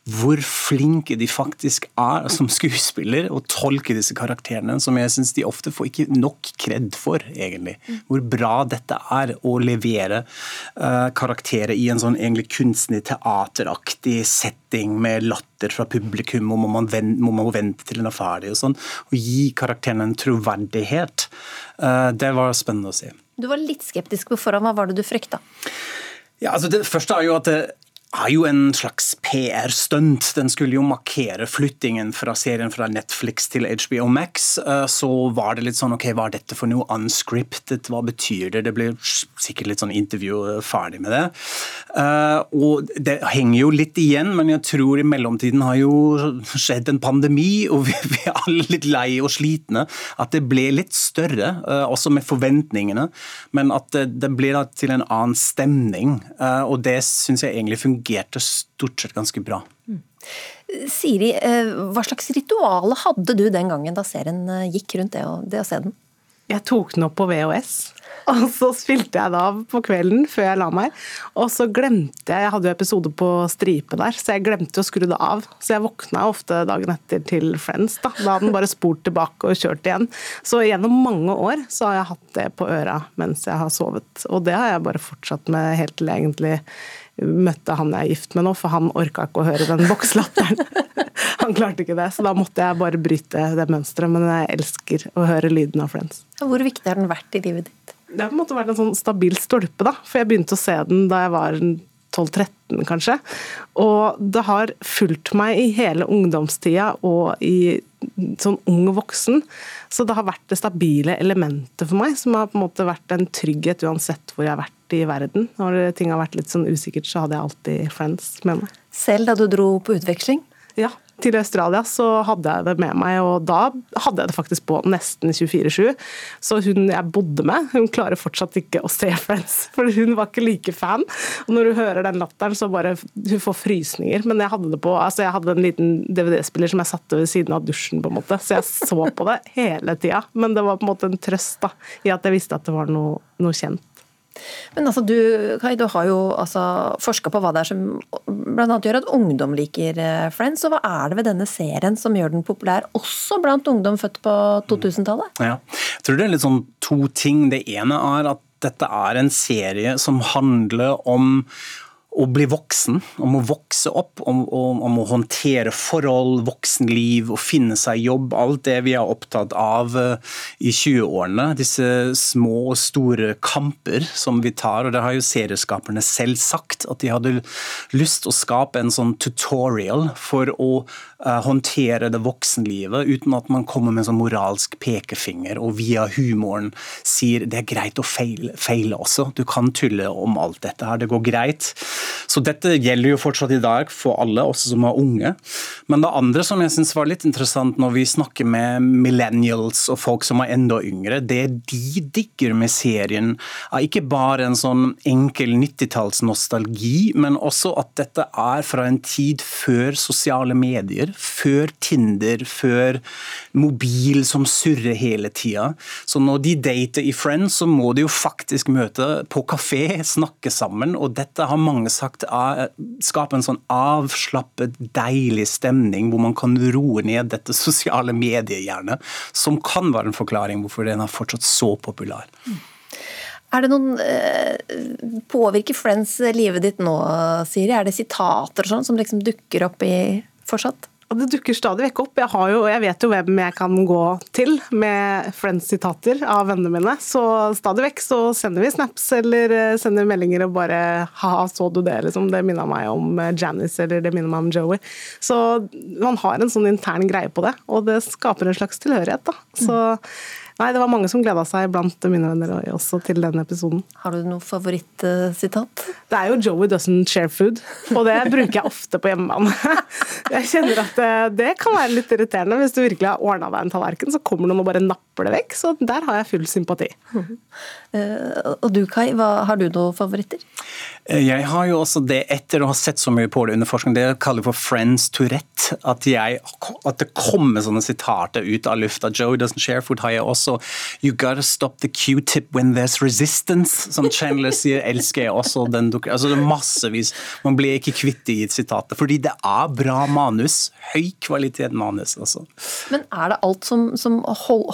hvor flinke de faktisk er som skuespiller å tolke disse karakterene, som jeg syns de ofte får ikke nok kred for, egentlig. Hvor bra dette er å levere uh, karakterer i en sånn egentlig kunstig teateraktig setting med latter fra publikum, og må man, vente, må man vente til den er ferdig, og sånn. Og gi karakterene en troverdighet. uh, det var spennende å se. Du var litt skeptisk på forhånd. Hva var det du frykta? Ja, altså Det første er jo at det er jo en slags PR-stunt. Den skulle jo markere flyttingen fra serien fra Netflix til HBO Max. Eh, Så var det litt sånn OK, hva er dette for noe unscripted? Hva betyr det? Det blir sikkert litt sånn intervju eh, ferdig med det. Eh, Og det henger jo litt igjen, men jeg tror i mellomtiden har jo skjedd en pandemi, og vi er alle litt lei og slitne. At det ble litt større, også med forventningene, men at det, blir til en annen stemning. Og det syns jeg egentlig fungerte stort sett ganske bra. Siri, eh, hva slags rituale hadde du den gangen da serien eh, gikk rundt det å, det å se den? Jeg tok den opp på VHS, og så spilte jeg det av på kvelden før jeg la meg. Og så glemte jeg Jeg hadde jo episode på stripe der, så jeg glemte å skru det av. Så jeg våkna ofte dagen etter til Friends. Da Da hadde den bare spolt tilbake og kjørt igjen. Så gjennom mange år så har jeg hatt det på øra mens jeg har sovet. Og det har jeg bare fortsatt med helt til jeg egentlig møtte han jeg er gift med nå, for han orka ikke å høre den bokslatteren. Han klarte ikke det, så da måtte jeg bare bryte det mønsteret. Men jeg elsker å høre lyden av Friends. Hvor viktig har den vært i livet ditt? Det har på en måte vært en sånn stabil stolpe, da. For jeg begynte å se den da jeg var 12-13, kanskje. Og det har fulgt meg i hele ungdomstida og i sånn ung voksen. Så det har vært det stabile elementet for meg, som har på en måte vært en trygghet uansett hvor jeg har vært i verden. Når ting har vært litt sånn usikkert, så hadde jeg alltid Friends med meg. Selv da du dro på utveksling? Ja, til Australia så hadde jeg det med meg, og da hadde jeg det faktisk på nesten 24-7. Så hun jeg bodde med, hun klarer fortsatt ikke å se Friends, for hun var ikke like fan. Og når hun hører den latteren, så bare hun får frysninger. Men jeg hadde det på, altså jeg hadde en liten DVD-spiller som jeg satte ved siden av dusjen, på en måte, så jeg så på det hele tida. Men det var på en måte en trøst da, i at jeg visste at det var noe, noe kjent. Men altså, du, Kai, du har jo altså, forska på hva det er som bl.a. gjør at ungdom liker eh, Friends. Og hva er det ved denne serien som gjør den populær, også blant ungdom født på 2000-tallet? Ja. Jeg tror det er litt sånn to ting. Det ene er at dette er en serie som handler om å bli voksen, om å vokse opp, om, om, om, å håndtere forhold, voksenliv, å finne seg jobb. Alt det vi er opptatt av uh, i 20-årene. Disse små og store kamper som vi tar. og Det har jo serieskaperne selv sagt, at de hadde lyst å skape en sånn tutorial for å uh, håndtere det voksenlivet uten at man kommer med en sånn moralsk pekefinger og via humoren sier det er greit å feile, feile også. Du kan tulle om alt dette her, det går greit. Så dette gjelder jo fortsatt i dag for alle, også som er unge. Men det andre som jeg syns var litt interessant når vi snakker med millennials og folk som er enda yngre, det de digger med serien, er ikke bare en sånn enkel 90-tallsnostalgi, men også at dette er fra en tid før sosiale medier, før Tinder, før mobil som surrer hele tida. Så når de dater i Friends, så må de jo faktisk møte på kafé, snakke sammen, og dette har mange sagt skape en sånn avslappet, deilig stemning hvor man kan roe ned dette sosiale mediehjernet, som kan være en forklaring hvorfor den er fortsatt så populær. Er det noen eh, Påvirker Friends livet ditt nå, Siri? Er det sitater og sånn som liksom dukker opp i fortsatt? Og Det dukker stadig vekk opp. Jeg, har jo, jeg vet jo hvem jeg kan gå til med Friends-sitater av vennene mine. Så stadig vekk så sender vi snaps eller eh, sender meldinger og bare ha, så du det, liksom. Det minner meg om eh, Janice eller det minner meg om Joey. Så man har en sånn intern greie på det, og det skaper en slags tilhørighet, da. Så Nei, det var mange som gleda seg blant mine venner også til denne episoden. Har du noe favorittsitat? Det er jo 'Joey doesn't share food', og det bruker jeg ofte på hjemmebane. Jeg kjenner at det, det kan være litt irriterende. Hvis du virkelig har ordna deg en tallerken, så kommer noen og bare napper det vekk. Så der har jeg full sympati. Uh, og du Kai, hva, har du noen favoritter? Jeg har jo også det, etter å ha sett så mye på det under forskning, det jeg kaller for friends Tourette. At, jeg, at det kommer sånne sitater ut av lufta. 'Joey doesn't share food har jeg også. You gotta stop the q-tip when there's resistance, som Chandler sier. Elsker jeg også. Den dukker, altså det er massevis. Man blir ikke kvitt de sitatene. Fordi det er bra manus. Høy kvalitet manus, altså. Men er det alt som, som hold,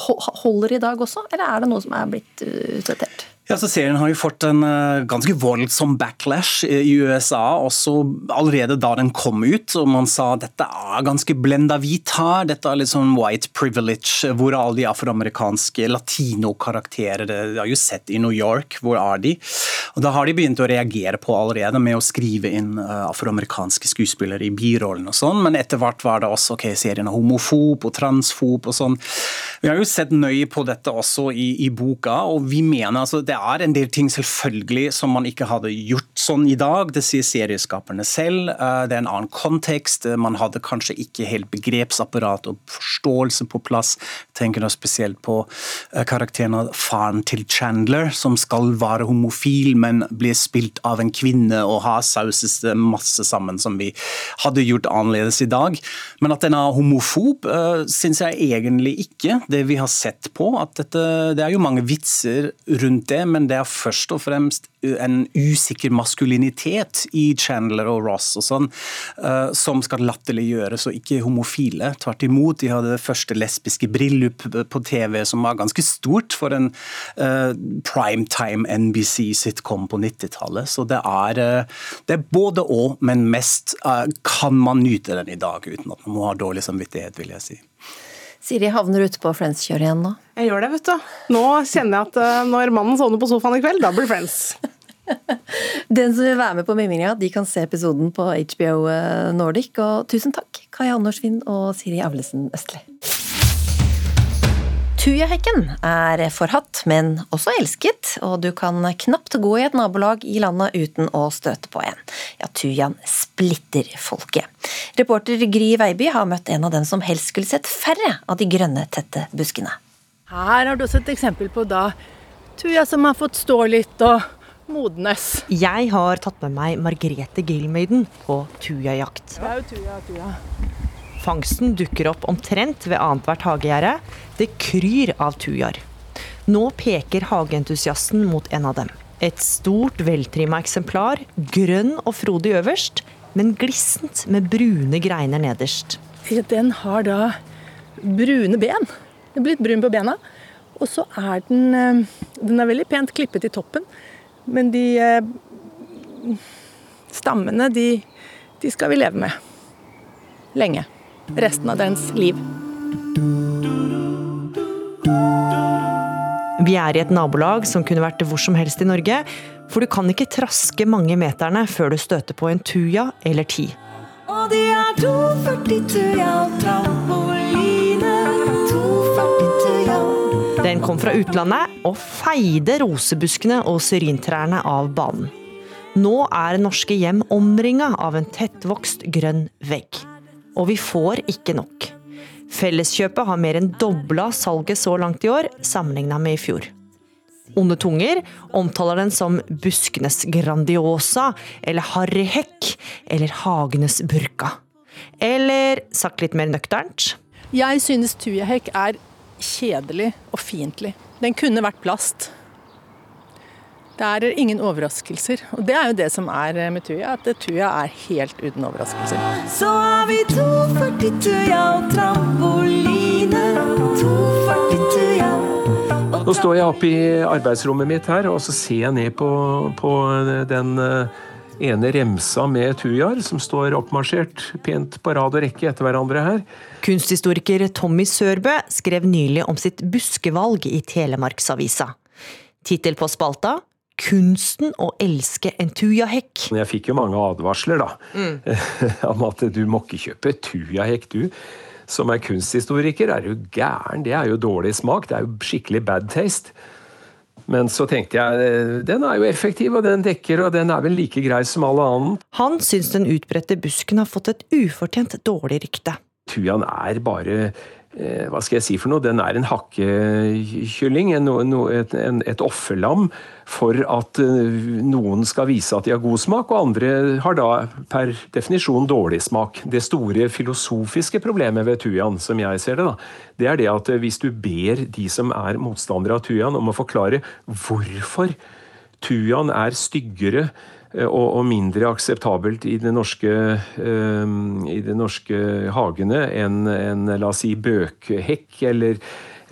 holder i dag også, eller er det noe som er blitt utdatert? Ja, så Serien har jo fått en uh, ganske voldsom backlash i USA, også allerede da den kom ut. og Man sa dette er ganske blenda hvit her, dette er litt sånn white privilege. Hvor er alle de afroamerikanske latinokarakterer? Det har jo sett i New York, hvor er de? Og Da har de begynt å reagere på allerede med å skrive inn uh, afroamerikanske skuespillere i birollen og sånn, men etter hvert var det også ok, serien er homofob og transfob og sånn. Vi har jo sett nøye på dette også i, i boka, og vi mener altså det er en del ting selvfølgelig som man ikke hadde gjort sånn i dag. Det sier serieskaperne selv. Det er en annen kontekst. Man hadde kanskje ikke helt begrepsapparat og forståelse på plass. Tenker nå spesielt på karakteren av faren til Chandler, som skal være homofil, men blir spilt av en kvinne og har sauses masse sammen som vi hadde gjort annerledes i dag. Men at den er homofob, syns jeg egentlig ikke. Det vi har sett på, at dette, det er jo mange vitser rundt det men det er først og fremst en usikker maskulinitet i Chandler og Ross og sånn, som skal latterliggjøres, og ikke homofile. Tvert imot, de hadde det første lesbiske bryllup på TV som var ganske stort for en uh, primetime NBC-sitcom på 90-tallet. Så det er, det er både og, men mest kan man nyte den i dag uten at man må ha dårlig samvittighet, vil jeg si. Siri havner ute på Friends-kjøret igjen nå. Jeg gjør det, vet du. Nå kjenner jeg at når mannen sovner på sofaen i kveld, da blir Friends. Den som vil være med på mimringa, de kan se episoden på HBO Nordic. Og tusen takk, Kai Andersvin og Siri Avlesen Østli. Tujahekken er forhatt, men også elsket, og du kan knapt gå i et nabolag i landet uten å støte på en. Ja, tujaen splitter folket. Reporter Gry Veiby har møtt en av dem som helst skulle sett færre av de grønne, tette buskene. Her har du også et eksempel på da tuja som har fått stå litt og modnes. Jeg har tatt med meg Margrethe Gilmøyden på tujajakt. Det er jo tuja, tuja. Fangsten dukker opp omtrent ved annethvert hagegjerde. Det kryr av tujaer. Nå peker hageentusiasten mot en av dem. Et stort, veltrimma eksemplar, grønn og frodig øverst, men glissent med brune greiner nederst. Den har da brune ben. Den er blitt brun på bena. Og så er den eh, Den er veldig pent klippet i toppen, men de eh, stammene, de, de skal vi leve med. Lenge. Resten av dens liv. Vi er i et nabolag som kunne vært hvor som helst i Norge, for du kan ikke traske mange meterne før du støter på en tuja eller ti. Og de er 240 tuja og trampoline. 240 tuja. Den kom fra utlandet og feide rosebuskene og syrintrærne av banen. Nå er norske hjem omringa av en tettvokst grønn vegg. Og vi får ikke nok. Felleskjøpet har mer enn dobla salget så langt i år, sammenligna med i fjor. Onde tunger omtaler den som buskenes grandiosa, eller harryhekk, eller hagenes burka. Eller sagt litt mer nøkternt Jeg synes tujahekk er kjedelig og fiendtlig. Den kunne vært plast. Det er ingen overraskelser. Og det er jo det som er med tuja, at tuja er helt uten overraskelser. Så er vi 240 tuja og trampoline. 240 tuja. Nå står jeg oppe i arbeidsrommet mitt her, og så ser jeg ned på, på den eh, ene remsa med tujaer som står oppmarsjert pent på rad og rekke etter hverandre her. Kunsthistoriker Tommy Sørbø skrev nylig om sitt buskevalg i Telemarksavisa. Tittel på spalta Kunsten å elske en tujahekk. Jeg fikk jo mange advarsler, da, om at du må ikke kjøpe tujahekk, du. Som er kunsthistoriker, er du gæren. Det er jo dårlig smak. Det er jo skikkelig bad taste. Men så tenkte jeg eh, den er jo effektiv, og den dekker, og den er vel like grei som alle annen. Han syns den utbredte busken har fått et ufortjent dårlig rykte. Tujaen er bare hva skal jeg si for noe? Den er en hakkekylling, en, en, en, et offerlam for at eh, noen skal vise at de har god smak, og andre har da per definisjon dårlig smak. Det store filosofiske problemet ved tujaen, som jeg ser det, da, det er det at eh, hvis du ber de som er motstandere av tujaen om å forklare hvorfor tujaen er styggere eh, og, og mindre akseptabelt i de norske, eh, i de norske hagene enn en, la oss si bøkhekk eller,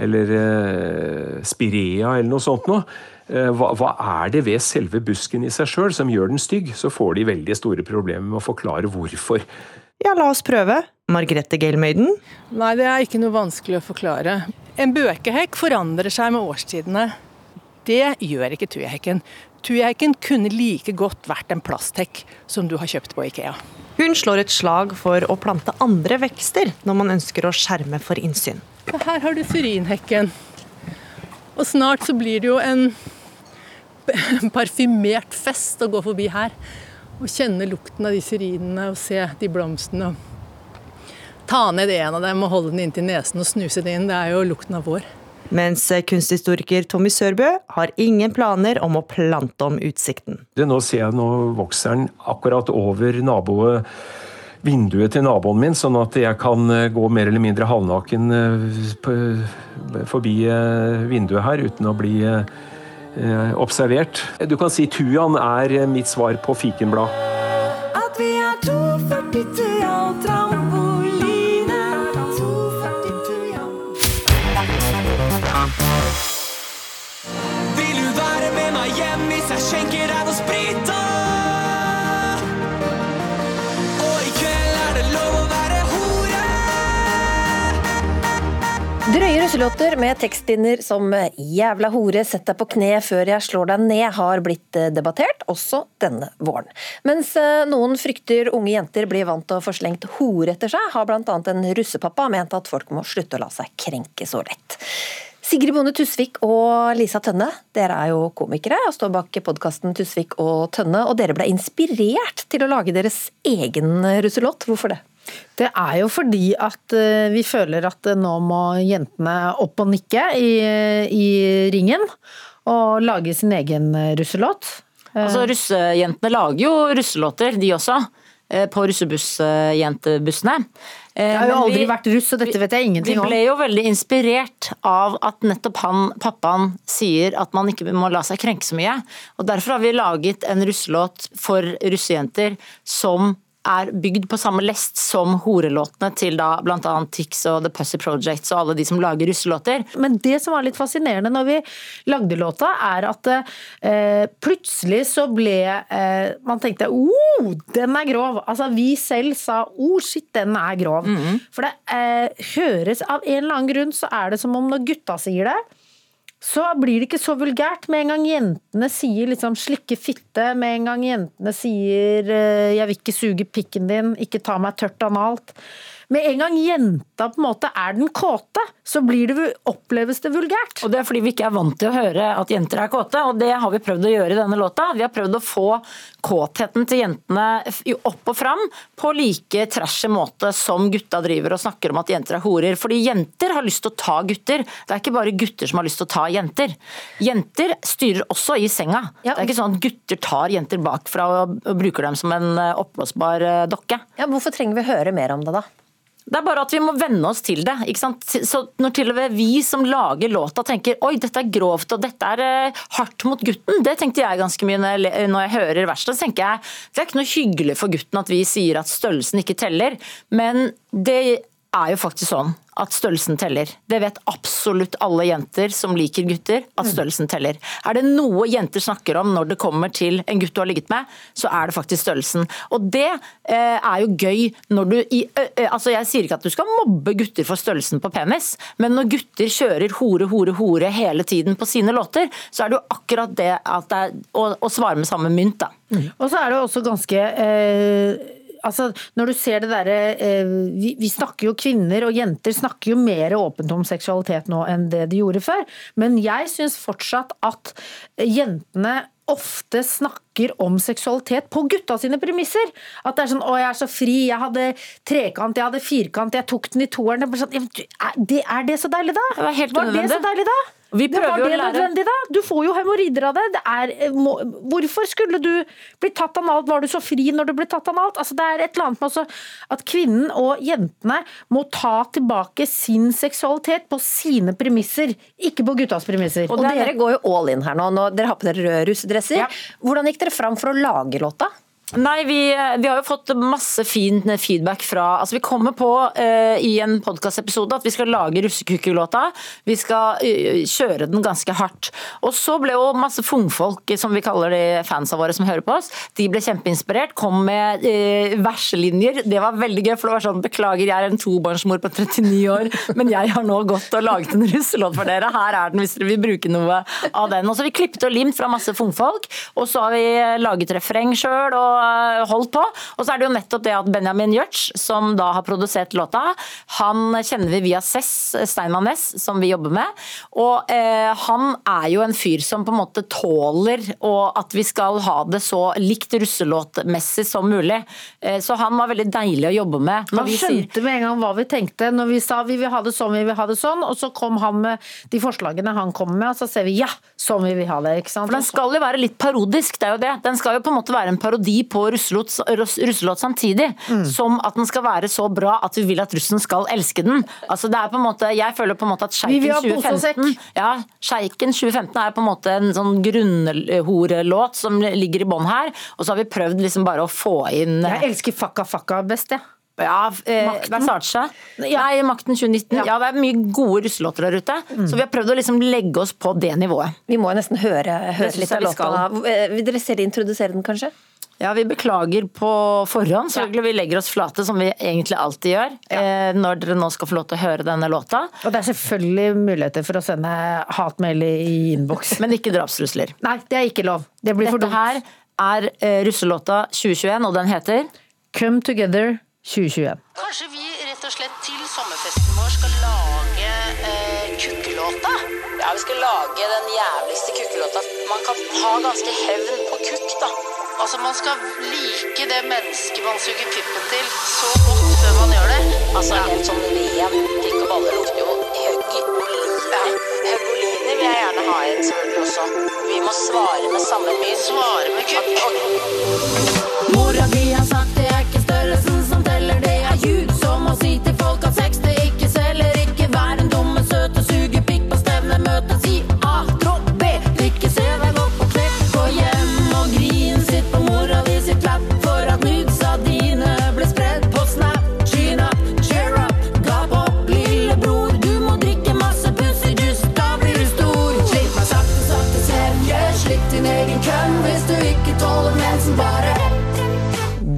eller eh, spirea eller noe sånt noe. Eh, hva, hva er det ved selve busken i seg sjøl som gjør den stygg? Så får de veldig store problemer med å forklare hvorfor. Ja, la oss prøve. Margrethe Gelmøyden? Nei, det er ikke noe vanskelig å forklare. En bøkehekk forandrer seg med årstidene. Det gjør ikke tujahekken. Tujahekken kunne like godt vært en plasthekk som du har kjøpt på Ikea. Hun slår et slag for å plante andre vekster når man ønsker å skjerme for innsyn. Her har du syrinhekken. Og snart så blir det jo en parfymert fest å gå forbi her. Og kjenne lukten av de syrinene og se de blomstene. Ta ned en av dem og holde den inntil nesen og snuse det inn. Det er jo lukten av vår. Mens kunsthistoriker Tommy Sørbø har ingen planer om å plante om utsikten. Det nå ser jeg nå vokser den akkurat over naboet vinduet til naboen min, sånn at jeg kan eh, gå mer eller mindre halvnaken eh, forbi eh, vinduet her uten å bli eh, observert. Du kan si tujaen er eh, mitt svar på fikenblad. Russelåter med tekstlinjer som 'jævla hore, sett deg på kne før jeg slår deg ned' har blitt eh, debattert, også denne våren. Mens eh, noen frykter unge jenter blir vant til å få slengt hore etter seg, har bl.a. en russepappa ment at folk må slutte å la seg krenke så lett. Sigrid Bonde Tusvik og Lisa Tønne, dere er jo komikere og står bak podkasten Tusvik og Tønne. Og dere ble inspirert til å lage deres egen russelåt. Hvorfor det? Det er jo fordi at eh, vi føler at eh, nå må jentene opp og nikke i, i ringen. Og lage sin egen eh, russelåt. Altså, Russejentene lager jo russelåter, de også. På russebussjentebussene. Jeg har jo aldri vi- vært russ, og dette vet jeg ingenting om. Vi ble jo veldig inspirert av at nettopp han, pappaen, sier at man ikke må la seg krenke så mye. Og Derfor har vi laget en russelåt for russejenter som er bygd på samme lest som horelåtene til da bl.a. Tix og The Pussy Projects og alle de som lager russelåter. Men det som var litt fascinerende når vi lagde låta, er at eh, plutselig så ble eh, Man tenkte oh, den er grov. Altså vi selv sa oh shit, den er grov. For det eh, høres Av en eller annen grunn så er det som om når gutta sier det, så blir det ikke så vulgært. Med en gang jentene sier liksom 'slikke fitte', med en gang jentene sier eh, 'jeg vil ikke suge pikken din', 'ikke ta meg tørt analt'. Med en gang jenta på en måte er den kåte, så blir det, oppleves det vulgært. Og det er fordi vi ikke er vant til å høre at jenter er kåte, og det har vi prøvd å gjøre i denne låta. Vi har prøvd å få kåtheten til jentene opp og fram på like trashy måte som gutta driver og snakker om at jenter er horer. Fordi jenter har lyst til å ta gutter. Det er ikke bare gutter som har lyst til å ta jenter. Jenter styrer også i senga. Det er ikke sånn at gutter tar jenter bakfra og, og bruker dem som en eh, oppblåsbar eh, dokke. Ja, hvorfor trenger vi høre mer om det, da? Det er bare at vi må venne oss til det. ikke sant? Så Når til og med vi som lager låta tenker oi, dette er grovt og dette er eh, hardt mot gutten, det tenkte jeg ganske mye når jeg, hører verset. Så tenker jeg det er ikke noe hyggelig for gutten at vi sier at størrelsen ikke teller, men det er jo faktisk sånn at størrelsen teller. Det vet absolutt alle jenter som liker gutter, at størrelsen teller. Er det noe jenter snakker om når det kommer til en gutt du har ligget med, så er det faktisk størrelsen. Og det eh, er jo gøy når du i, ø, ø, altså Jeg sier ikke at du skal mobbe gutter for størrelsen på penis, men når gutter kjører hore, hore, hore hele tiden på sine låter, så er det jo akkurat det at det er å, å svare med samme mynt, da. Og så er det også ganske eh, Altså, når du ser det derre eh, vi, vi snakker jo Kvinner og jenter snakker jo mer åpent om seksualitet nå enn det de gjorde før. Men jeg syns fortsatt at jentene ofte snakker om seksualitet på gutta sine premisser. At det er sånn 'Å, jeg er så fri. Jeg hadde trekant, jeg hadde firkant, jeg tok den i toeren.' Det, sånn, ja, er, det, er det så deilig, da? Det var helt Var det så deilig, da? Vi det prøver var det å det lære- nødvendig, da? Du får jo hemoroider av det. det er, eh, må, hvorfor skulle du bli tatt analt? Var du så fri når du ble tatt analt? Altså, det er et eller annet med også at kvinnen og jentene må ta tilbake sin seksualitet på sine premisser, ikke på guttas premisser. Og dere går jo all in her nå. nå dere har på dere rød russedresser. Hvordan gikk dere fram for å lage låta? Nei, vi, vi har jo fått masse fin feedback fra altså Vi kommer på uh, i en podkastepisode at vi skal lage russekukkelåta. Vi skal uh, kjøre den ganske hardt. Og så ble jo masse fungfolk, som vi kaller de fansa våre som hører på oss, de ble kjempeinspirert. Kom med uh, verselinjer. Det var veldig gøy, for det var sånn Beklager, jeg er en tobarnsmor på 39 år, men jeg har nå gått og laget en russelåt for dere. Her er den hvis dere vil bruke noe av den. Og så vi klippet og limt fra masse fungfolk, og så har vi laget refreng sjøl og eh, holdt på. Og så er det jo nettopp det at Benjamin Gjørts, som da har produsert låta, han kjenner vi via Cess Steinmann Næss, som vi jobber med. Og eh, han er jo en fyr som på en måte tåler og at vi skal ha det så likt russelåtmessig som mulig. Eh, så han var veldig deilig å jobbe med. Han skjønte med en gang hva vi tenkte når vi sa vi vil ha det sånn, vi vil ha det sånn, og så kom han med de forslagene han kom med, og så ser vi ja, sånn vi vil ha det. ikke sant? For den skal jo være litt parodisk, det er jo det. Den skal jo på en måte være en parodi på russelåt, samtidig, mm. som at den skal være så bra at vi vil at russen skal elske den. Altså det er på en måte, Jeg føler på en måte at Sjeiken ha pose og sekk. 2015 ja, Sjeiken 2015 er på en måte en sånn grunnhorelåt som ligger i bånn her, og så har vi prøvd liksom bare å få inn Jeg elsker Fakka Fakka best, jeg. Ja, eh, Makten. Versace. Nei, Makten 2019. Ja. det er mye gode russelåter der ute. Så vi har prøvd å liksom legge oss på det nivået. Vi må jo nesten høre, høre litt av låta. Eh, Vil dere selv introdusere den, kanskje? Ja, vi beklager på forhånd. Selvfølgelig vi legger oss flate, som vi egentlig alltid gjør, eh, når dere nå skal få lov til å høre denne låta. Og det er selvfølgelig muligheter for å sende hatmail i innboks. Men ikke drapstrusler. Nei, det er ikke lov. Det blir for Dette her er eh, russelåta 2021, og den heter Come Together 2021. Kanskje vi rett og slett til sommerfesten vår skal lage eh, kukkelåta. Ja, vi skal lage den jævligste kukkelåta. Man kan ha ganske hevn på kukk, da. Altså, man skal like det mennesket man suger pippen til, så godt før man gjør det. Altså, helt sånn ren pikk og baller lukter jo. Høggolini vil jeg gjerne ha en selvfølgelig også. Vi må svare med samme mynt. Svare med kukk. Mora di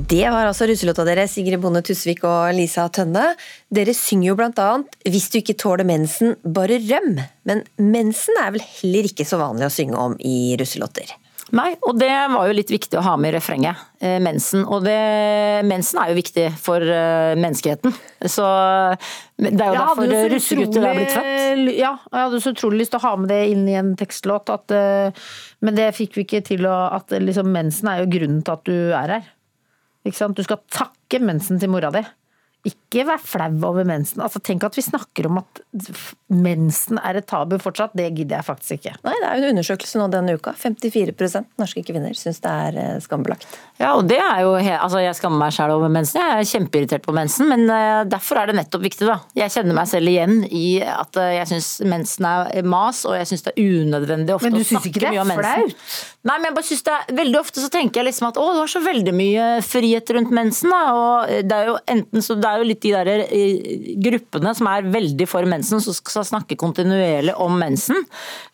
Det var altså russelåta deres, Sigrid Bonde Tusvik og Lisa Tønne. Dere synger jo blant annet 'Hvis du ikke tåler mensen, bare røm'. Men mensen er vel heller ikke så vanlig å synge om i russelåter? Nei, og det var jo litt viktig å ha med i refrenget. Eh, mensen. Og det, mensen er jo viktig for eh, menneskeheten. Så det er jo Jeg derfor så russegutter er blitt født. Ja, jeg hadde så utrolig lyst til å ha med det inn i en tekstlåt, at, eh, men det fikk vi ikke til. å- At eh, liksom, mensen er jo grunnen til at du er her. Ikke sant? Du skal takke mensen til mora di. Ikke vær flau over mensen. Altså, tenk at vi snakker om at mensen er et tabu fortsatt. Det gidder jeg faktisk ikke. Nei, det er jo en undersøkelse nå denne uka. 54% norske kvinner syns det er eh, skambelagt. Ja, og det er jo he altså Jeg skammer meg selv over mensen. Jeg er kjempeirritert på mensen, men eh, derfor er det nettopp viktig, da. Jeg kjenner meg selv igjen i at eh, jeg syns mensen er mas, og jeg syns det er unødvendig ofte å snakke mye om mensen. Men du syns ikke det er flaut? Nei, men jeg bare synes det er Veldig ofte så tenker jeg liksom at å, du har så veldig mye frihet rundt mensen, da. Og det er jo enten så det er jo litt de der eh, gruppene som er veldig for mensen, som skal snakke kontinuerlig om mensen.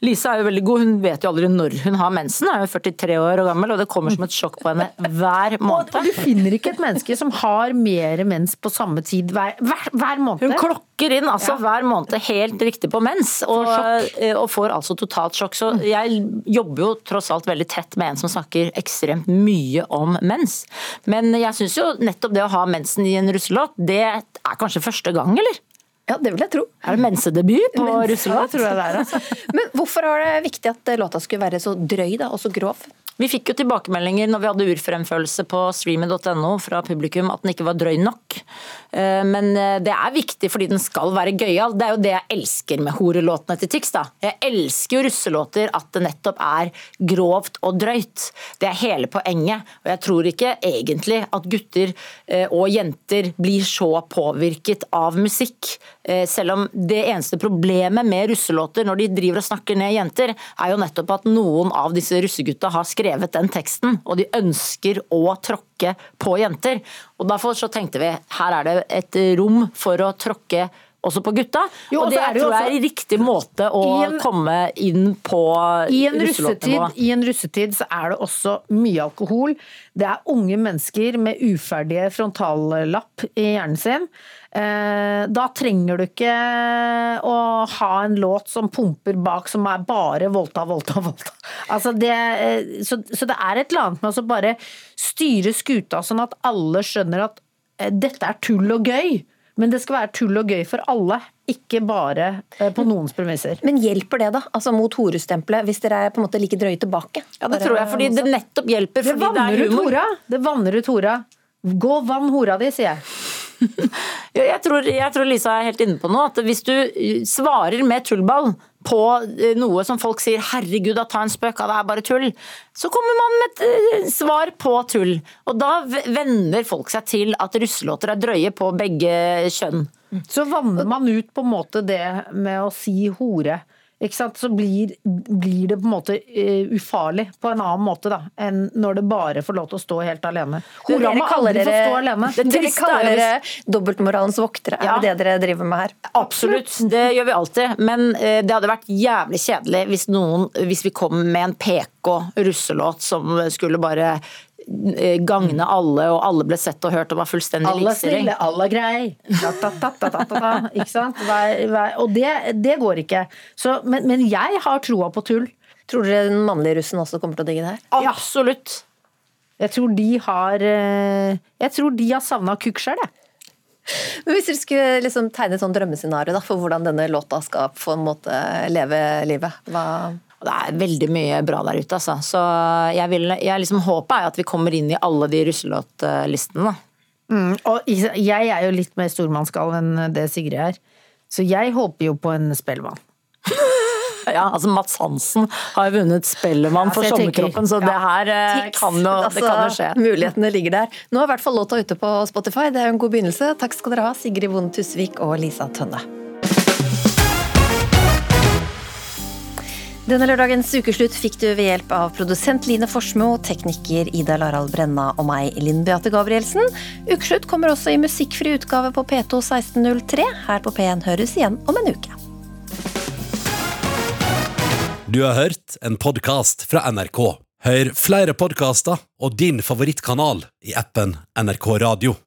Lisa er jo veldig god, hun vet jo aldri når hun har mensen. Hun er jo 43 år og gammel, og det kommer som et sjokk på henne hver måned. Og du finner ikke et menneske som har mer mens på samme tid hver, hver, hver måned. Hun klokker inn altså hver måned helt riktig på mens, og, eh, og får altså totalt sjokk. Så jeg jobber jo tross alt veldig tett med en som snakker ekstremt mye om mens. Men jeg syns jo nettopp det å ha mensen i en russelåt, det er kanskje første gang, eller? Ja, det vil jeg tro. Er det mensedebut på Mense, russelåt? tror jeg det er, altså. Men hvorfor var det viktig at eh, låta skulle være så drøy da, og så grov? Vi fikk jo tilbakemeldinger når vi hadde urfremførelse på streamer.no fra publikum at den ikke var drøy nok. Eh, Men eh, det er viktig fordi den skal være gøyal. Det er jo det jeg elsker med horelåtene til Tix. Jeg elsker jo russelåter at det nettopp er grovt og drøyt. Det er hele poenget. Og jeg tror ikke egentlig at gutter eh, og jenter blir så påvirket av musikk. Eh, Selv om det eneste problemet med russelåter når de driver og snakker ned jenter, er jo nettopp at noen av disse russegutta har skrevet den teksten, og de ønsker å tråkke på jenter. Og Derfor så tenkte vi her er det et rom for å tråkke også på gutta. Jo, og det er det jo tror jeg er riktig måte å en- komme inn på I en, russelåtnivå. russetid, I en russetid så er det også mye alkohol. Det er unge mennesker med uferdige frontallapp i hjernen sin. Eh, Da trenger du ikke å ha en låt som pumper bak, som er bare voldta, voldta, voldta. Altså det, eh, så, så det er et eller annet med å bare styre skuta sånn at alle skjønner at eh, dette er tull og gøy. Men det skal være tull og gøy for alle, ikke bare eh, på noens premisser. Men hjelper det, da? Altså mot horestempelet, hvis dere er på en måte like drøye tilbake? Ja, det tror jeg, fordi det nettopp hjelper. Det fordi det vanner er ut hora! Det vanner ut hora. Gå vann hora di, sier jeg. Jeg tror, jeg tror Lisa er helt inne på noe. At hvis du eh, svarer med tullball på eh, noe som folk sier 'herregud, da ta en spøk, av, det er bare tull', så kommer man med et eh, svar på tull. Og da venner folk seg til at russelåter er drøye på begge kjønn. Så vanner man ut på en måte det med å si hore. Så blir, blir det på en måte uh, ufarlig på en annen måte da, enn når det bare får lov til å stå helt alene. Dere må få dere- stå alene. Dere kaller dere dobbeltmoralens voktere. Er det det dere driver med her? Absolutt, det gjør vi alltid. Men uh, det hadde vært jævlig kjedelig hvis, noen, hvis vi kom med en PK russelåt som skulle bare gagne alle, og alle ble sett og hørt og var fullstendig Alle er snille, alle grei. Ikke sant? Vær, vær, og det, det går ikke. Så, men, men jeg har troa på tull. Tror dere den mannlige russen også kommer til å digge det her? Absolutt. Jeg tror de har eh, Jeg tror de har savna kukk sjøl, jeg. Men hvis dere skulle liksom tegne et sånn drømmescenario da, for hvordan denne låta skal på en måte leve livet, hva Det er veldig mye bra der ute, altså. Så jeg vil, jeg liksom håpet er at vi kommer inn i alle de russelåtlistene. Mm, og jeg er jo litt mer stormannsgal enn det Sigrid er. Så jeg håper jo på en Spellemann. Ja, altså Mats Hansen har jo vunnet Spellemann Ja, for Sommerkroppen, så det her eh, Tics. kan jo, det Altså, kan jo skje. Mulighetene ligger der. Nå er i hvert fall låta ute på Spotify. Det er jo en god begynnelse. Takk skal dere ha, Sigrid Bonde Tusvik og Lisa Tønne. Denne lørdagens ukeslutt fikk du ved hjelp av produsent Line Forsmo, tekniker Ida Larald Brenna og meg, Linn Beate Gabrielsen. Ukeslutt kommer også i musikkfri utgave på P2 1603. Her på P1 høres igjen om en uke. Du har hørt en podkast fra NRK. Hør flere podkaster og din favorittkanal i appen NRK Radio.